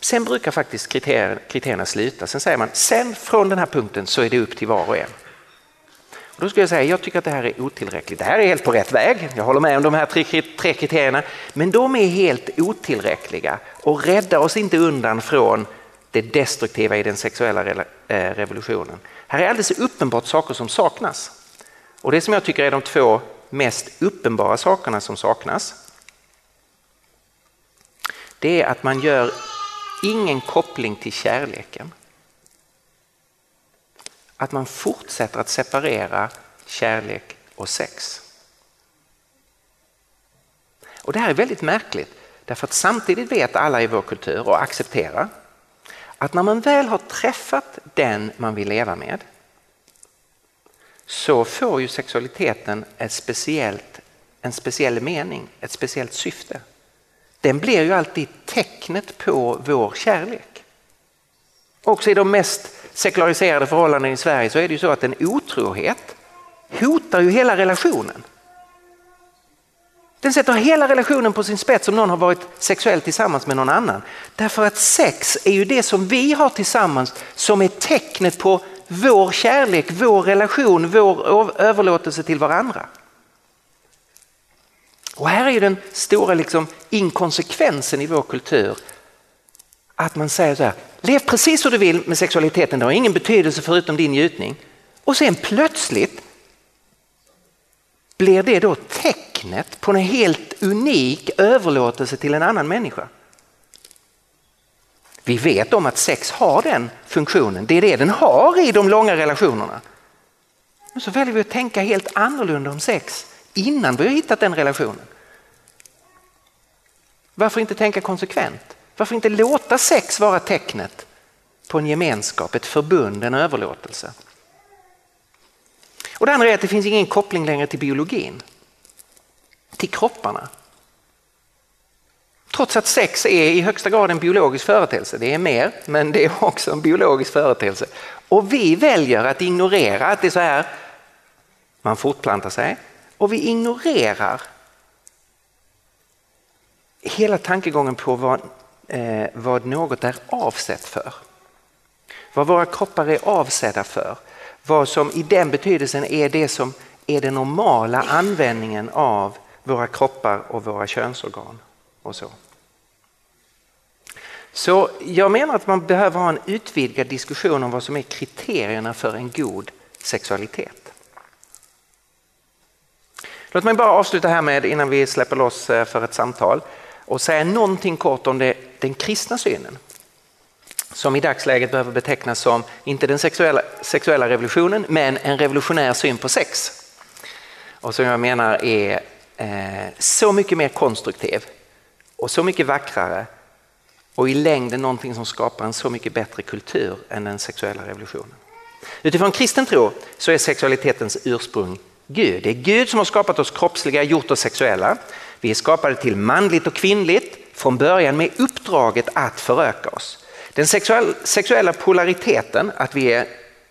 Sen brukar faktiskt kriterierna, kriterierna sluta. Sen säger man sen från den här punkten så är det upp till var och en. Och då skulle jag säga jag tycker att det här är otillräckligt. Det här är helt på rätt väg. Jag håller med om de här tre, tre kriterierna. Men de är helt otillräckliga och räddar oss inte undan från det destruktiva i den sexuella eh, revolutionen. Här är alldeles uppenbart saker som saknas. Och det som jag tycker är de två mest uppenbara sakerna som saknas det är att man gör ingen koppling till kärleken. Att man fortsätter att separera kärlek och sex. Och Det här är väldigt märkligt därför att samtidigt vet alla i vår kultur och accepterar att när man väl har träffat den man vill leva med så får ju sexualiteten ett speciellt, en speciell mening, ett speciellt syfte. Den blir ju alltid tecknet på vår kärlek. Också i de mest sekulariserade förhållanden i Sverige så är det ju så att en otrohet hotar ju hela relationen. Den sätter hela relationen på sin spets om någon har varit sexuellt tillsammans med någon annan. Därför att sex är ju det som vi har tillsammans som är tecknet på vår kärlek, vår relation, vår överlåtelse till varandra. Och här är ju den stora liksom inkonsekvensen i vår kultur. Att man säger så här, lev precis hur du vill med sexualiteten, det har ingen betydelse förutom din njutning. Och sen plötsligt blir det då tecknet tecknet på en helt unik överlåtelse till en annan människa. Vi vet om att sex har den funktionen, det är det den har i de långa relationerna. Men så väljer vi att tänka helt annorlunda om sex innan vi har hittat den relationen. Varför inte tänka konsekvent? Varför inte låta sex vara tecknet på en gemenskap, ett förbund, en överlåtelse? Och det andra är att det finns ingen koppling längre till biologin, till kropparna. Trots att sex är i högsta grad en biologisk företeelse, det är mer, men det är också en biologisk företeelse. Och vi väljer att ignorera att det är så här man fortplantar sig och vi ignorerar hela tankegången på vad, eh, vad något är avsett för. Vad våra kroppar är avsedda för. Vad som i den betydelsen är det som är den normala användningen av våra kroppar och våra könsorgan och så. Så jag menar att man behöver ha en utvidgad diskussion om vad som är kriterierna för en god sexualitet. Låt mig bara avsluta här med, innan vi släpper loss eh, för ett samtal, och säga någonting kort om det, den kristna synen. Som i dagsläget behöver betecknas som, inte den sexuella, sexuella revolutionen, men en revolutionär syn på sex. Och som jag menar är Eh, så mycket mer konstruktiv och så mycket vackrare och i längden någonting som skapar en så mycket bättre kultur än den sexuella revolutionen. Utifrån kristen tro så är sexualitetens ursprung Gud. Det är Gud som har skapat oss kroppsliga, gjort oss sexuella. Vi är skapade till manligt och kvinnligt från början med uppdraget att föröka oss. Den sexuella polariteten, att vi är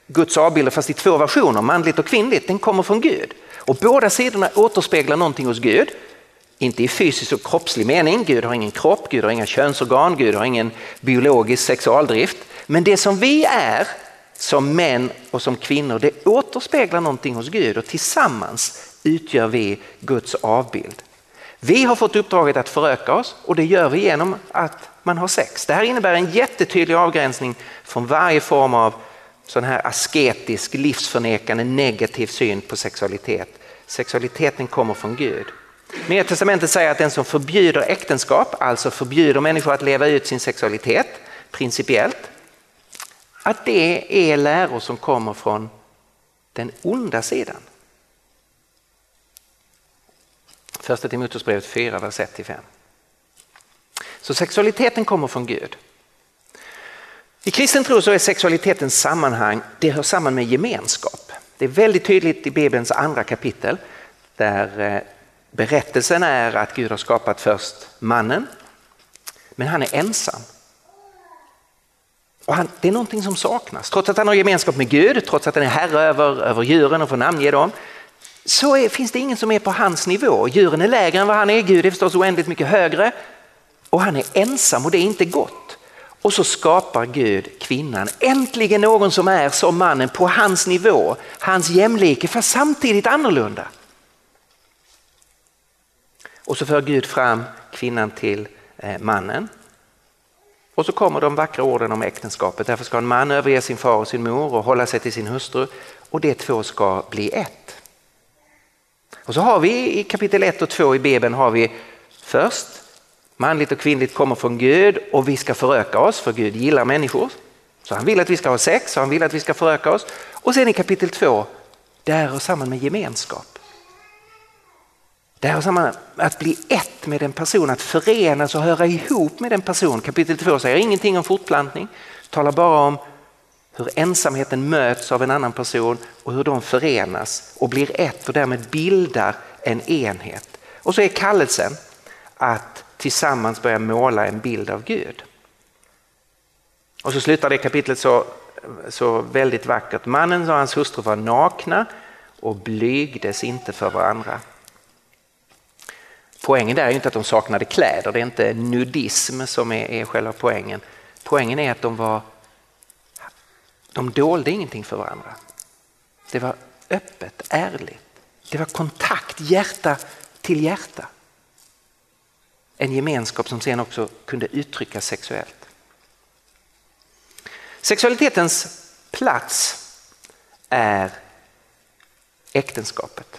Guds avbilder fast i två versioner, manligt och kvinnligt, den kommer från Gud. Och båda sidorna återspeglar någonting hos Gud. Inte i fysisk och kroppslig mening, Gud har ingen kropp, Gud har inga könsorgan, Gud har ingen biologisk sexualdrift. Men det som vi är som män och som kvinnor, det återspeglar någonting hos Gud och tillsammans utgör vi Guds avbild. Vi har fått uppdraget att föröka oss och det gör vi genom att man har sex. Det här innebär en jättetydlig avgränsning från varje form av sån här asketisk, livsförnekande, negativ syn på sexualitet. Sexualiteten kommer från Gud. Nya testamentet säger att den som förbjuder äktenskap, alltså förbjuder människor att leva ut sin sexualitet principiellt, att det är läror som kommer från den onda sidan. Första Timoteusbrevet 4, vers 1-5. Så sexualiteten kommer från Gud. I kristen tro så är sexualitetens sammanhang, det hör samman med gemenskap. Det är väldigt tydligt i Bibelns andra kapitel där eh, berättelsen är att Gud har skapat först mannen, men han är ensam. Och han, det är någonting som saknas. Trots att han har gemenskap med Gud, trots att han är herre över, över djuren och får namnge dem, så är, finns det ingen som är på hans nivå. Djuren är lägre än vad han är, Gud är förstås oändligt mycket högre och han är ensam och det är inte gott. Och så skapar Gud kvinnan, äntligen någon som är som mannen på hans nivå, hans jämlike fast samtidigt annorlunda. Och så för Gud fram kvinnan till eh, mannen. Och så kommer de vackra orden om äktenskapet. Därför ska en man överge sin far och sin mor och hålla sig till sin hustru och de två ska bli ett. Och så har vi i kapitel 1 och 2 i Bibeln har vi först manligt och kvinnligt kommer från Gud och vi ska föröka oss för Gud gillar människor. Så han vill att vi ska ha sex och han vill att vi ska föröka oss. Och sen i kapitel 2, det här hör samman med gemenskap. Det här hör samman med att bli ett med en person, att förenas och höra ihop med en person. Kapitel 2 säger ingenting om fortplantning, talar bara om hur ensamheten möts av en annan person och hur de förenas och blir ett och därmed bildar en enhet. Och så är kallelsen att tillsammans börja måla en bild av Gud. Och så slutar det kapitlet så, så väldigt vackert. Mannen och hans hustru var nakna och blygdes inte för varandra. Poängen där är inte att de saknade kläder, det är inte nudism som är, är själva poängen. Poängen är att de var de dolde ingenting för varandra. Det var öppet, ärligt. Det var kontakt, hjärta till hjärta. En gemenskap som sen också kunde uttryckas sexuellt. Sexualitetens plats är äktenskapet.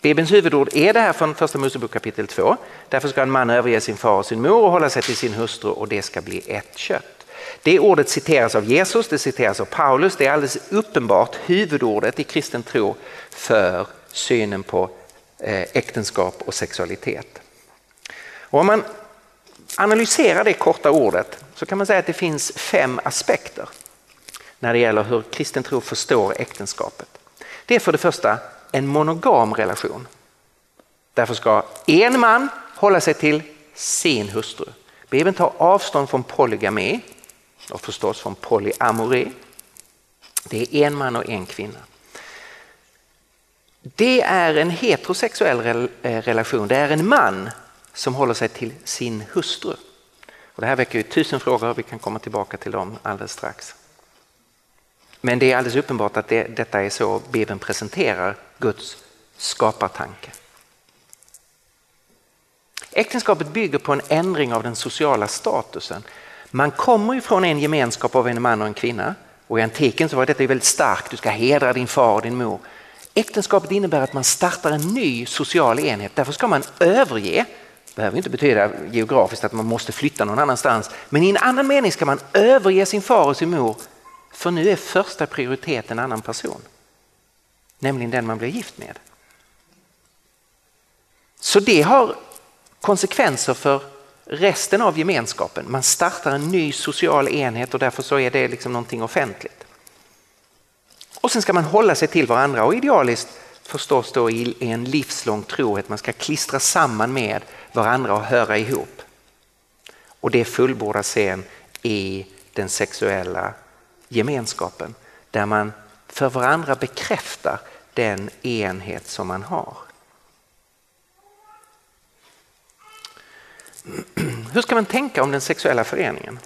Bibelns huvudord är det här från första Mosebok kapitel 2. Därför ska en man överge sin far och sin mor och hålla sig till sin hustru och det ska bli ett kött. Det ordet citeras av Jesus, det citeras av Paulus. Det är alldeles uppenbart huvudordet i kristen tro för synen på eh, äktenskap och sexualitet. Och om man analyserar det korta ordet så kan man säga att det finns fem aspekter när det gäller hur kristen tro förstår äktenskapet. Det är för det första en monogam relation. Därför ska en man hålla sig till sin hustru. Bibeln tar avstånd från polygami och förstås från polyamori. Det är en man och en kvinna. Det är en heterosexuell eh, relation. Det är en man som håller sig till sin hustru. Och det här väcker ju tusen frågor, vi kan komma tillbaka till dem alldeles strax. Men det är alldeles uppenbart att det, detta är så Bibeln presenterar Guds skapartanke. Äktenskapet bygger på en ändring av den sociala statusen. Man kommer ifrån en gemenskap av en man och en kvinna och i antiken så var detta väldigt starkt, du ska hedra din far och din mor. Äktenskapet innebär att man startar en ny social enhet, därför ska man överge behöver inte betyda geografiskt att man måste flytta någon annanstans. Men i en annan mening ska man överge sin far och sin mor. För nu är första prioritet en annan person. Nämligen den man blir gift med. Så det har konsekvenser för resten av gemenskapen. Man startar en ny social enhet och därför så är det liksom någonting offentligt. Och sen ska man hålla sig till varandra och idealiskt förstås då i en livslång trohet. Man ska klistra samman med varandra och höra ihop. Och det fullbordas sen i den sexuella gemenskapen där man för varandra bekräftar den enhet som man har. Hur ska man tänka om den sexuella föreningen?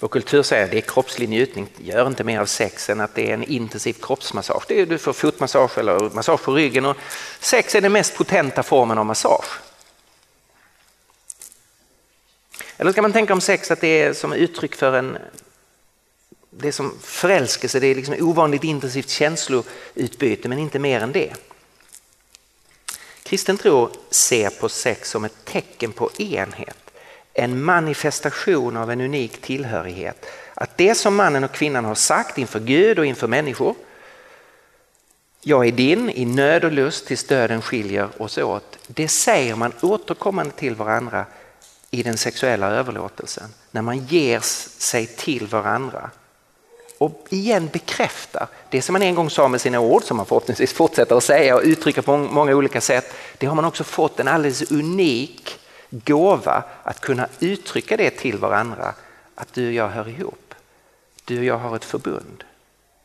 Vår kultur säger att det är kroppslig njutning, gör inte mer av sex än att det är en intensiv kroppsmassage. Det är, du får fotmassage eller massage på ryggen och sex är den mest potenta formen av massage. Eller ska man tänka om sex att det är som uttryck för en det är som förälskelse, det är liksom ovanligt intensivt känsloutbyte men inte mer än det. Kristen tro ser på sex som ett tecken på enhet, en manifestation av en unik tillhörighet. Att det som mannen och kvinnan har sagt inför Gud och inför människor, jag är din i nöd och lust tills döden skiljer oss åt. Det säger man återkommande till varandra i den sexuella överlåtelsen, när man ger sig till varandra och igen bekräftar det som man en gång sa med sina ord som man förhoppningsvis fortsätter att säga och uttrycka på många olika sätt. Det har man också fått en alldeles unik gåva att kunna uttrycka det till varandra att du och jag hör ihop. Du och jag har ett förbund.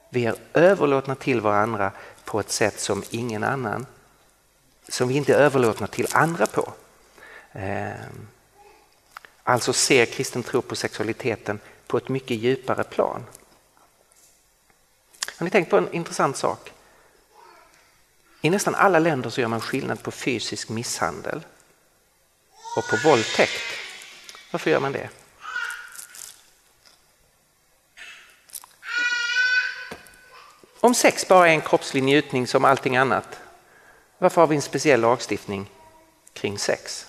Vi är överlåtna till varandra på ett sätt som ingen annan, som vi inte är överlåtna till andra på. Ehm, alltså ser kristen tro på sexualiteten på ett mycket djupare plan. Har ni tänkt på en intressant sak? I nästan alla länder så gör man skillnad på fysisk misshandel och på våldtäkt. Varför gör man det? Om sex bara är en kroppslig njutning som allting annat, varför har vi en speciell lagstiftning kring sex?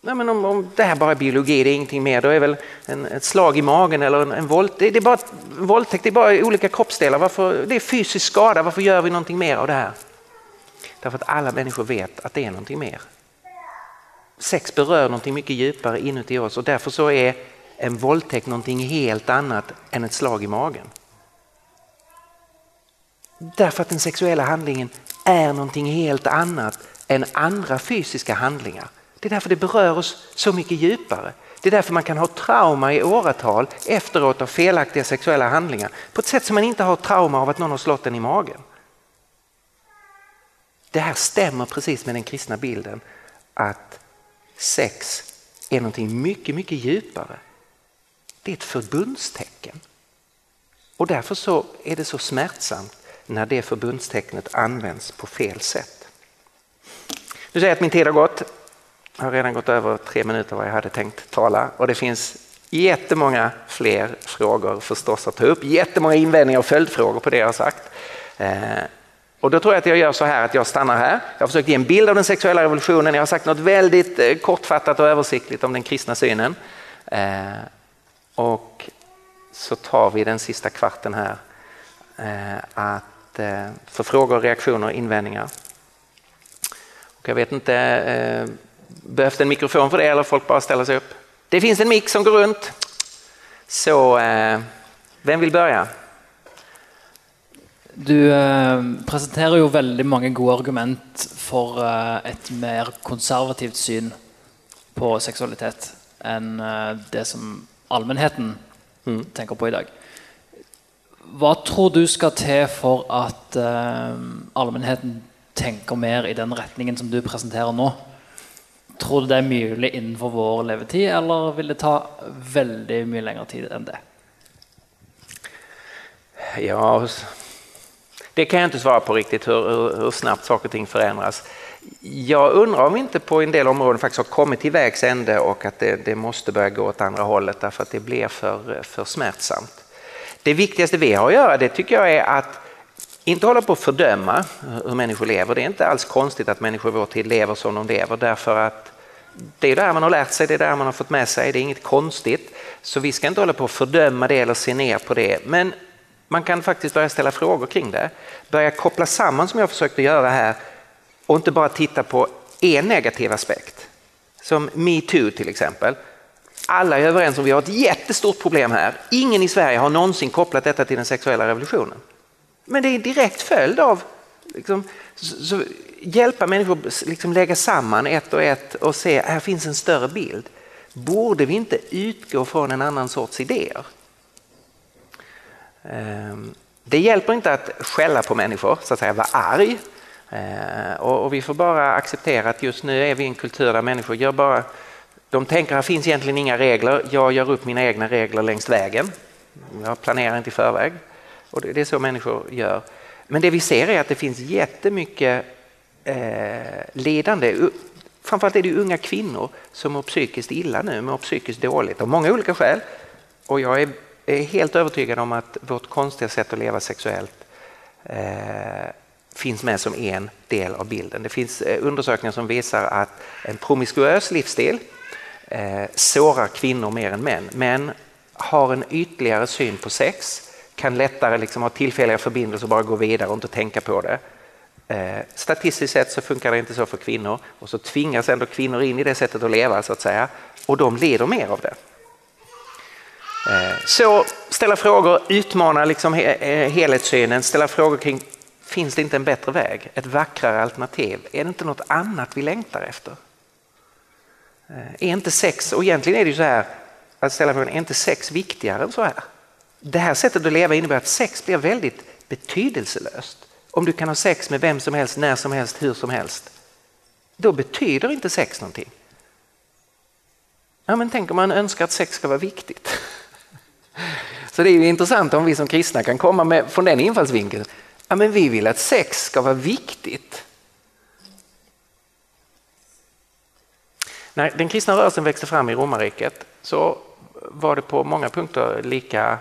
Nej, men om, om det här bara är biologi, det är ingenting mer, då är väl en, ett slag i magen eller en, en våld, det, det, är bara, våldtäkt, det är bara olika kroppsdelar. Varför, det är fysisk skada, varför gör vi någonting mer av det här? Därför att alla människor vet att det är någonting mer. Sex berör någonting mycket djupare inuti oss och därför så är en våldtäkt någonting helt annat än ett slag i magen. Därför att den sexuella handlingen är någonting helt annat än andra fysiska handlingar. Det är därför det berör oss så mycket djupare. Det är därför man kan ha trauma i åratal efteråt av felaktiga sexuella handlingar på ett sätt som man inte har trauma av att någon har slått en i magen. Det här stämmer precis med den kristna bilden att sex är någonting mycket, mycket djupare. Det är ett förbundstecken. Och därför så är det så smärtsamt när det förbundstecknet används på fel sätt. Nu säger jag att min tid har gått. Jag har redan gått över tre minuter vad jag hade tänkt tala och det finns jättemånga fler frågor förstås att ta upp. Jättemånga invändningar och följdfrågor på det jag har sagt. Eh, och då tror jag att jag gör så här att jag stannar här. Jag har försökt ge en bild av den sexuella revolutionen. Jag har sagt något väldigt eh, kortfattat och översiktligt om den kristna synen. Eh, och så tar vi den sista kvarten här eh, att eh, för frågor, reaktioner, invändningar. Och jag vet inte behövs det en mikrofon för det eller folk bara ställer sig upp? Det finns en mick som går runt. Så eh, vem vill börja? Du eh, presenterar ju väldigt många goda argument för eh, ett mer konservativt syn på sexualitet än eh, det som allmänheten mm. tänker på idag. Vad tror du ska till för att eh, allmänheten tänker mer i den riktningen som du presenterar nu? Tror du det är möjligt inom vår levetid eller vill det ta väldigt mycket längre tid än det? Ja, det kan jag inte svara på riktigt hur, hur, hur, snabbt saker och ting förändras. Jag undrar om vi inte på en del områden faktiskt har kommit till vägs ände och att det, det, måste börja gå åt andra hållet därför att det blir för, för smärtsamt. Det viktigaste vi har att göra det tycker jag är att inte hålla på att fördöma hur människor lever. Det är inte alls konstigt att människor i vår tid lever som de lever därför att det är där man har lärt sig, det är där man har fått med sig, det är inget konstigt. Så vi ska inte hålla på att fördöma det eller se ner på det. Men man kan faktiskt börja ställa frågor kring det. Börja koppla samman som jag försökte göra här och inte bara titta på en negativ aspekt. Som metoo till exempel. Alla är överens om att vi har ett jättestort problem här. Ingen i Sverige har någonsin kopplat detta till den sexuella revolutionen. Men det är en direkt följd av liksom, så, så, hjälpa människor liksom lägga samman ett och ett och se här finns en större bild. Borde vi inte utgå från en annan sorts idéer? Ehm, det hjälper inte att skälla på människor, så att säga vara arg. Ehm, och vi får bara acceptera att just nu är vi i en kultur där människor gör bara de tänker att det finns egentligen inga regler, jag gör upp mina egna regler längs vägen. Jag planerar inte i förväg. Och det är så människor gör. Men det vi ser är att det finns jättemycket eh, lidande. Framförallt är det unga kvinnor som mår psykiskt illa nu, mår psykiskt dåligt av många olika skäl. Och jag är, jag är helt övertygad om att vårt konstiga sätt att leva sexuellt eh, finns med som en del av bilden. Det finns eh, undersökningar som visar att en promiskuös livsstil eh, sårar kvinnor mer än män. Män har en ytligare syn på sex, kan lättare liksom ha tillfälliga förbindelser och bara gå vidare och inte tänka på det. Eh, statistiskt sett så funkar det inte så för kvinnor och så tvingas ändå kvinnor in i det sättet att leva så att säga och de lider mer av det. Eh, så ställa frågor, utmana liksom eh, helhetssynen, ställa frågor kring finns det inte en bättre väg, ett vackrare alternativ? Är det inte något annat vi längtar efter? Eh, är inte sex, och egentligen är det ju så här, att ställa frågan, är inte sex viktigare än så här? Det här sättet att leva innebär att sex blir väldigt betydelselöst. Om du kan ha sex med vem som helst, när som helst, hur som helst. Då betyder inte sex någonting. Ja, men tänk om man önskar att sex ska vara viktigt. [LAUGHS] [LAUGHS] Så det är ju intressant om vi som kristna kan komma med från den infallsvinkeln. Ja, men vi vill att sex ska vara viktigt. När den kristna rörelsen växte fram i romarriket så var det på många punkter lika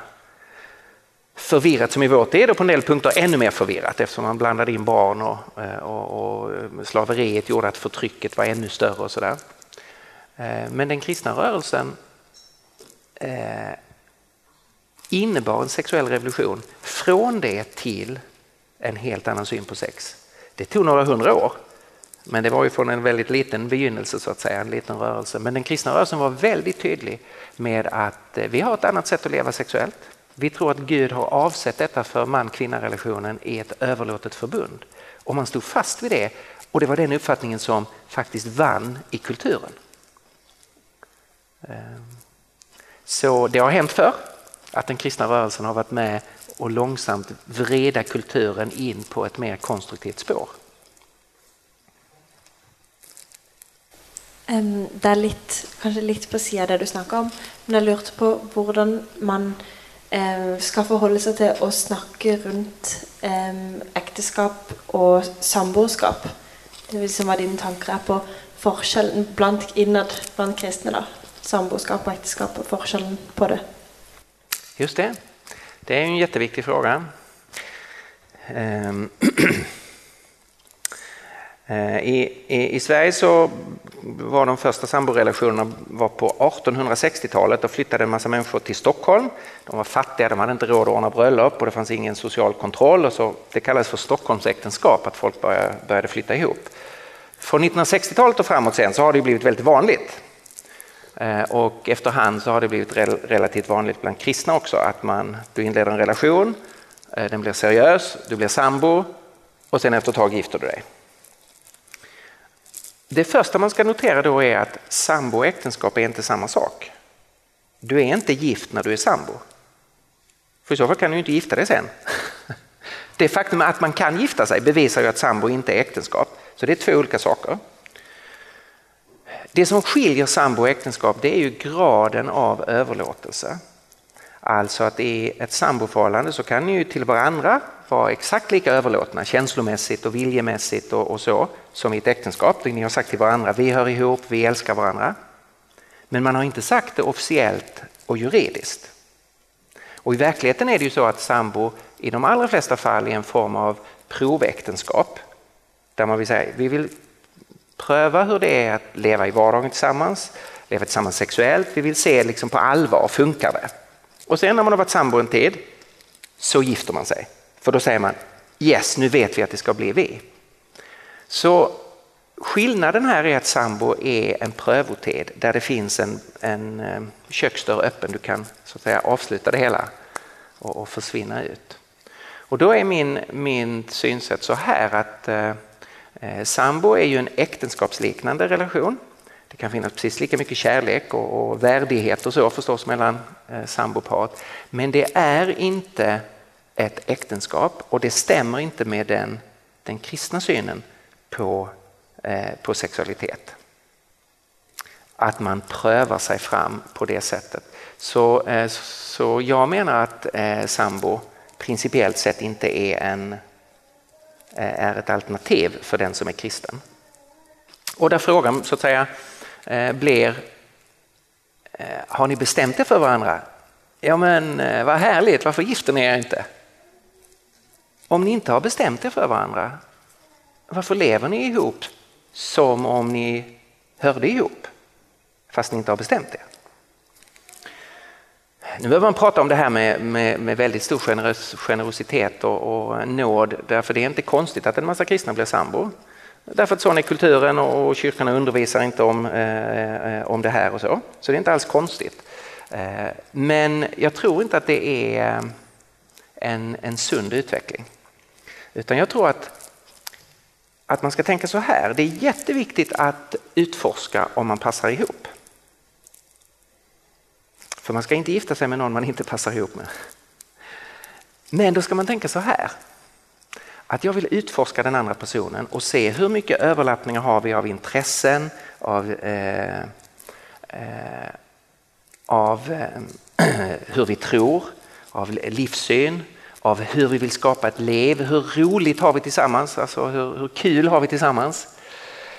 förvirrat som i vårt. Det är då på en del punkter ännu mer förvirrat eftersom man blandade in barn och, eh, och, och eh, slaveriet gjorde att förtrycket var ännu större och sådär. Eh, men den kristna rörelsen eh, innebar en sexuell revolution från det till en helt annan syn på sex. Det tog några hundra år men det var ju från en väldigt liten begynnelse så att säga, en liten rörelse. Men den kristna rörelsen var väldigt tydlig med att eh, vi har ett annat sätt att leva sexuellt. Vi tror att Gud har avsett detta för man-kvinna relationen i ett överlåtet förbund. Och man stod fast vid det och det var den uppfattningen som faktiskt vann i kulturen. Ehm, så det har hänt förr att den kristna rörelsen har varit med och långsamt vreda kulturen in på ett mer konstruktivt spår. Det är lite, kanske lite på sidan det du snackar om, men jag lurte på hur man eh, skal forholde seg til å snakke rundt eh, ekteskap og samboerskap. Det vil si hva dine tanker er på forskjellen blant, innad blant kristne. da, Samboerskap och äktenskap och forskjellen på det. Just det. Det är en jätteviktig fråga. Ehm, [CLEARS THROAT] eh, I, i, I, Sverige så var de första samborelationerna var på 1860-talet. Då flyttade en massa människor till Stockholm. De var fattiga, de hade inte råd att ordna bröllop och det fanns ingen social kontroll. Och så, det kallades för Stockholmsäktenskap, att folk började, började flytta ihop. Från 1960-talet och framåt sen så har det blivit väldigt vanligt. Eh, och efterhand så har det blivit relativt vanligt bland kristna också att man, du inleder en relation, eh, den blir seriös, du blir sambo och sen efter ett tag gifter du dig. Det första man ska notera då är att sambo och äktenskap är inte samma sak. Du är inte gift när du är sambo. För i så fall kan du inte gifta dig sen. [LAUGHS] Det faktum att man kan gifta sig bevisar ju att sambo inte är äktenskap. Så det är två olika saker. Det som skiljer sambo och äktenskap det är ju graden av överlåtelse. Alltså att i ett samboförhållande så kan ni ju till varandra vara exakt lika överlåtna känslomässigt och viljemässigt och, och så som i ett äktenskap. Ni har sagt till varandra vi hör ihop, vi älskar varandra. Men man har inte sagt det officiellt och juridiskt. Och i verkligheten är det ju så att sambo i de allra flesta fall är en form av proväktenskap. Där man vill säga vi vill pröva hur det är att leva i vardagen tillsammans, leva tillsammans sexuellt. Vi vill se liksom på allvar, funkar det? Och sen när man har varit sambo en tid så gifter man sig. För då säger man yes, nu vet vi att det ska bli vi. Så skillnaden här är att sambo är en prövotid där det finns en, en eh, köksdörr öppen. Du kan så att säga avsluta det hela och, och försvinna ut. Och då är min, min synsätt så här att eh, Eh, sambo är ju en äktenskapsliknande relation. Det kan finnas precis lika mycket kärlek och, och värdighet och så förstås mellan eh, samboparet. Men det är inte ett äktenskap och det stämmer inte med den, den kristna synen på, eh, på sexualitet. Att man prövar sig fram på det sättet. Så, eh, så jag menar att eh, sambo principiellt sett inte är, en, eh, Eh, är ett alternativ för den som är kristen. Och där frågan så att säga eh, blir eh, Har ni bestämt er för varandra? Ja men vad härligt, varför gifter ni er inte? Om ni inte har bestämt er för varandra, varför lever ni ihop som om ni hörde ihop fast ni inte har bestämt er? Nu behöver man prata om det här med, med, med väldigt stor generos, generositet och, och nåd därför det är inte konstigt att en massa kristna blir sambo. Därför att sån är kulturen och kyrkorna undervisar inte om, eh, eh, om det här och så. Så det är inte alls konstigt. Eh, men jag tror inte att det är eh, en, en sund utveckling. Utan jag tror att, att man ska tänka så här, det är jätteviktigt att utforska om man passar ihop. För man ska inte gifta sig med någon man inte passar ihop med. Men då ska man tänka så här, att jag vill utforska den andra personen och se hur mycket överlappningar har vi av intressen, av, eh, eh, av eh, [CLEARS THROAT] hur vi tror, av livssyn, av hur vi vill skapa ett liv, hur roligt har vi tillsammans, alltså hur, hur kul har vi tillsammans.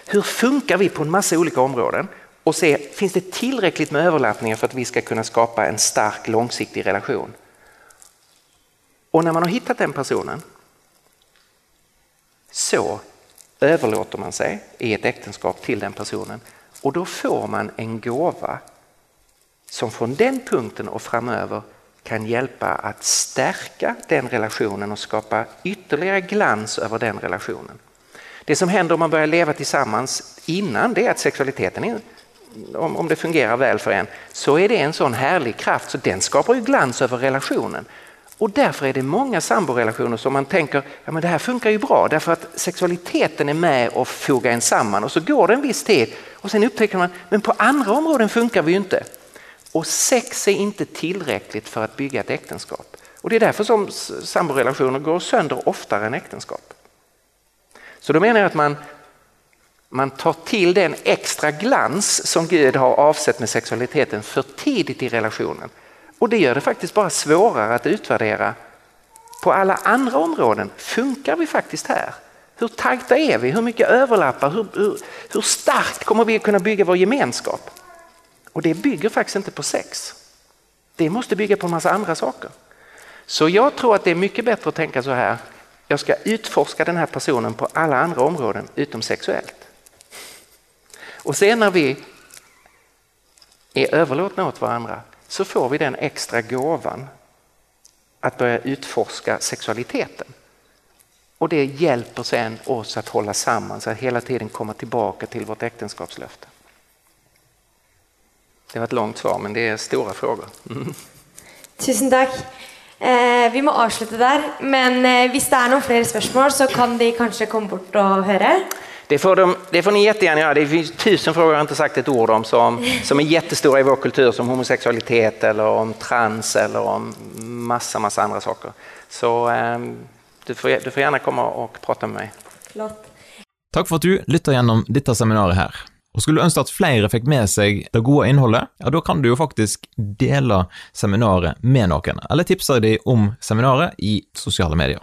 Hur funkar vi på en massa olika områden och se, finns det tillräckligt med överlappningar för att vi ska kunna skapa en stark långsiktig relation? Och när man har hittat den personen så överlåter man sig i ett äktenskap till den personen och då får man en gåva som från den punkten och framöver kan hjälpa att stärka den relationen och skapa ytterligare glans över den relationen. Det som händer om man börjar leva tillsammans innan det är att sexualiteten, om, om det fungerar väl för en, så är det en sån härlig kraft så den skapar ju glans över relationen. Och därför är det många samborelationer som man tänker, ja men det här funkar ju bra därför att sexualiteten är med och fogar en samman och så går det en viss tid och sen upptäcker man, men på andra områden funkar vi ju inte. Och sex är inte tillräckligt för att bygga ett äktenskap. Och det är därför som samborelationer går sönder oftare än äktenskap. Så då menar jag att man, man tar till den extra glans som Gud har avsett med sexualiteten för tidigt i relationen. Och det gör det faktiskt bara svårare att utvärdera på alla andra områden. Funkar vi faktiskt här? Hur tajta är vi? Hur mycket överlappar? Hur, hur, hur starkt kommer vi att kunna bygga vår gemenskap? Och det bygger faktiskt inte på sex. Det måste bygga på en massa andra saker. Så jag tror att det är mycket bättre att tänka så här. Jag ska utforska den här personen på alla andra områden utom sexuellt. Och sen när vi är överlåtna åt varandra så får vi den extra gåvan att börja utforska sexualiteten. Och det hjälper sen oss att hålla samman, så att hela tiden komma tillbaka till vårt äktenskapslöfte. Det var ett långt svar, men det är stora frågor. Mm. Tusen tack. Eh, vi må avsluta där. men eh, det är några fler frågor så kan de kanske komma bort och höra. Det får, de, det får ni jättegärna göra. Det finns tusen frågor jag inte sagt ett ord om som, som är jättestora i vår kultur som homosexualitet eller om trans eller om massa, massa andra saker. Så eh, du, får, du får gärna komma och prata med mig. Flott. Takk for at du lytter gjennom dette seminaret her. Og skulle du ønske at flere fikk med seg det gode innholdet, ja, da kan du jo faktisk dele seminaret med noen, eller tipse dem om seminaret i sosiale medier.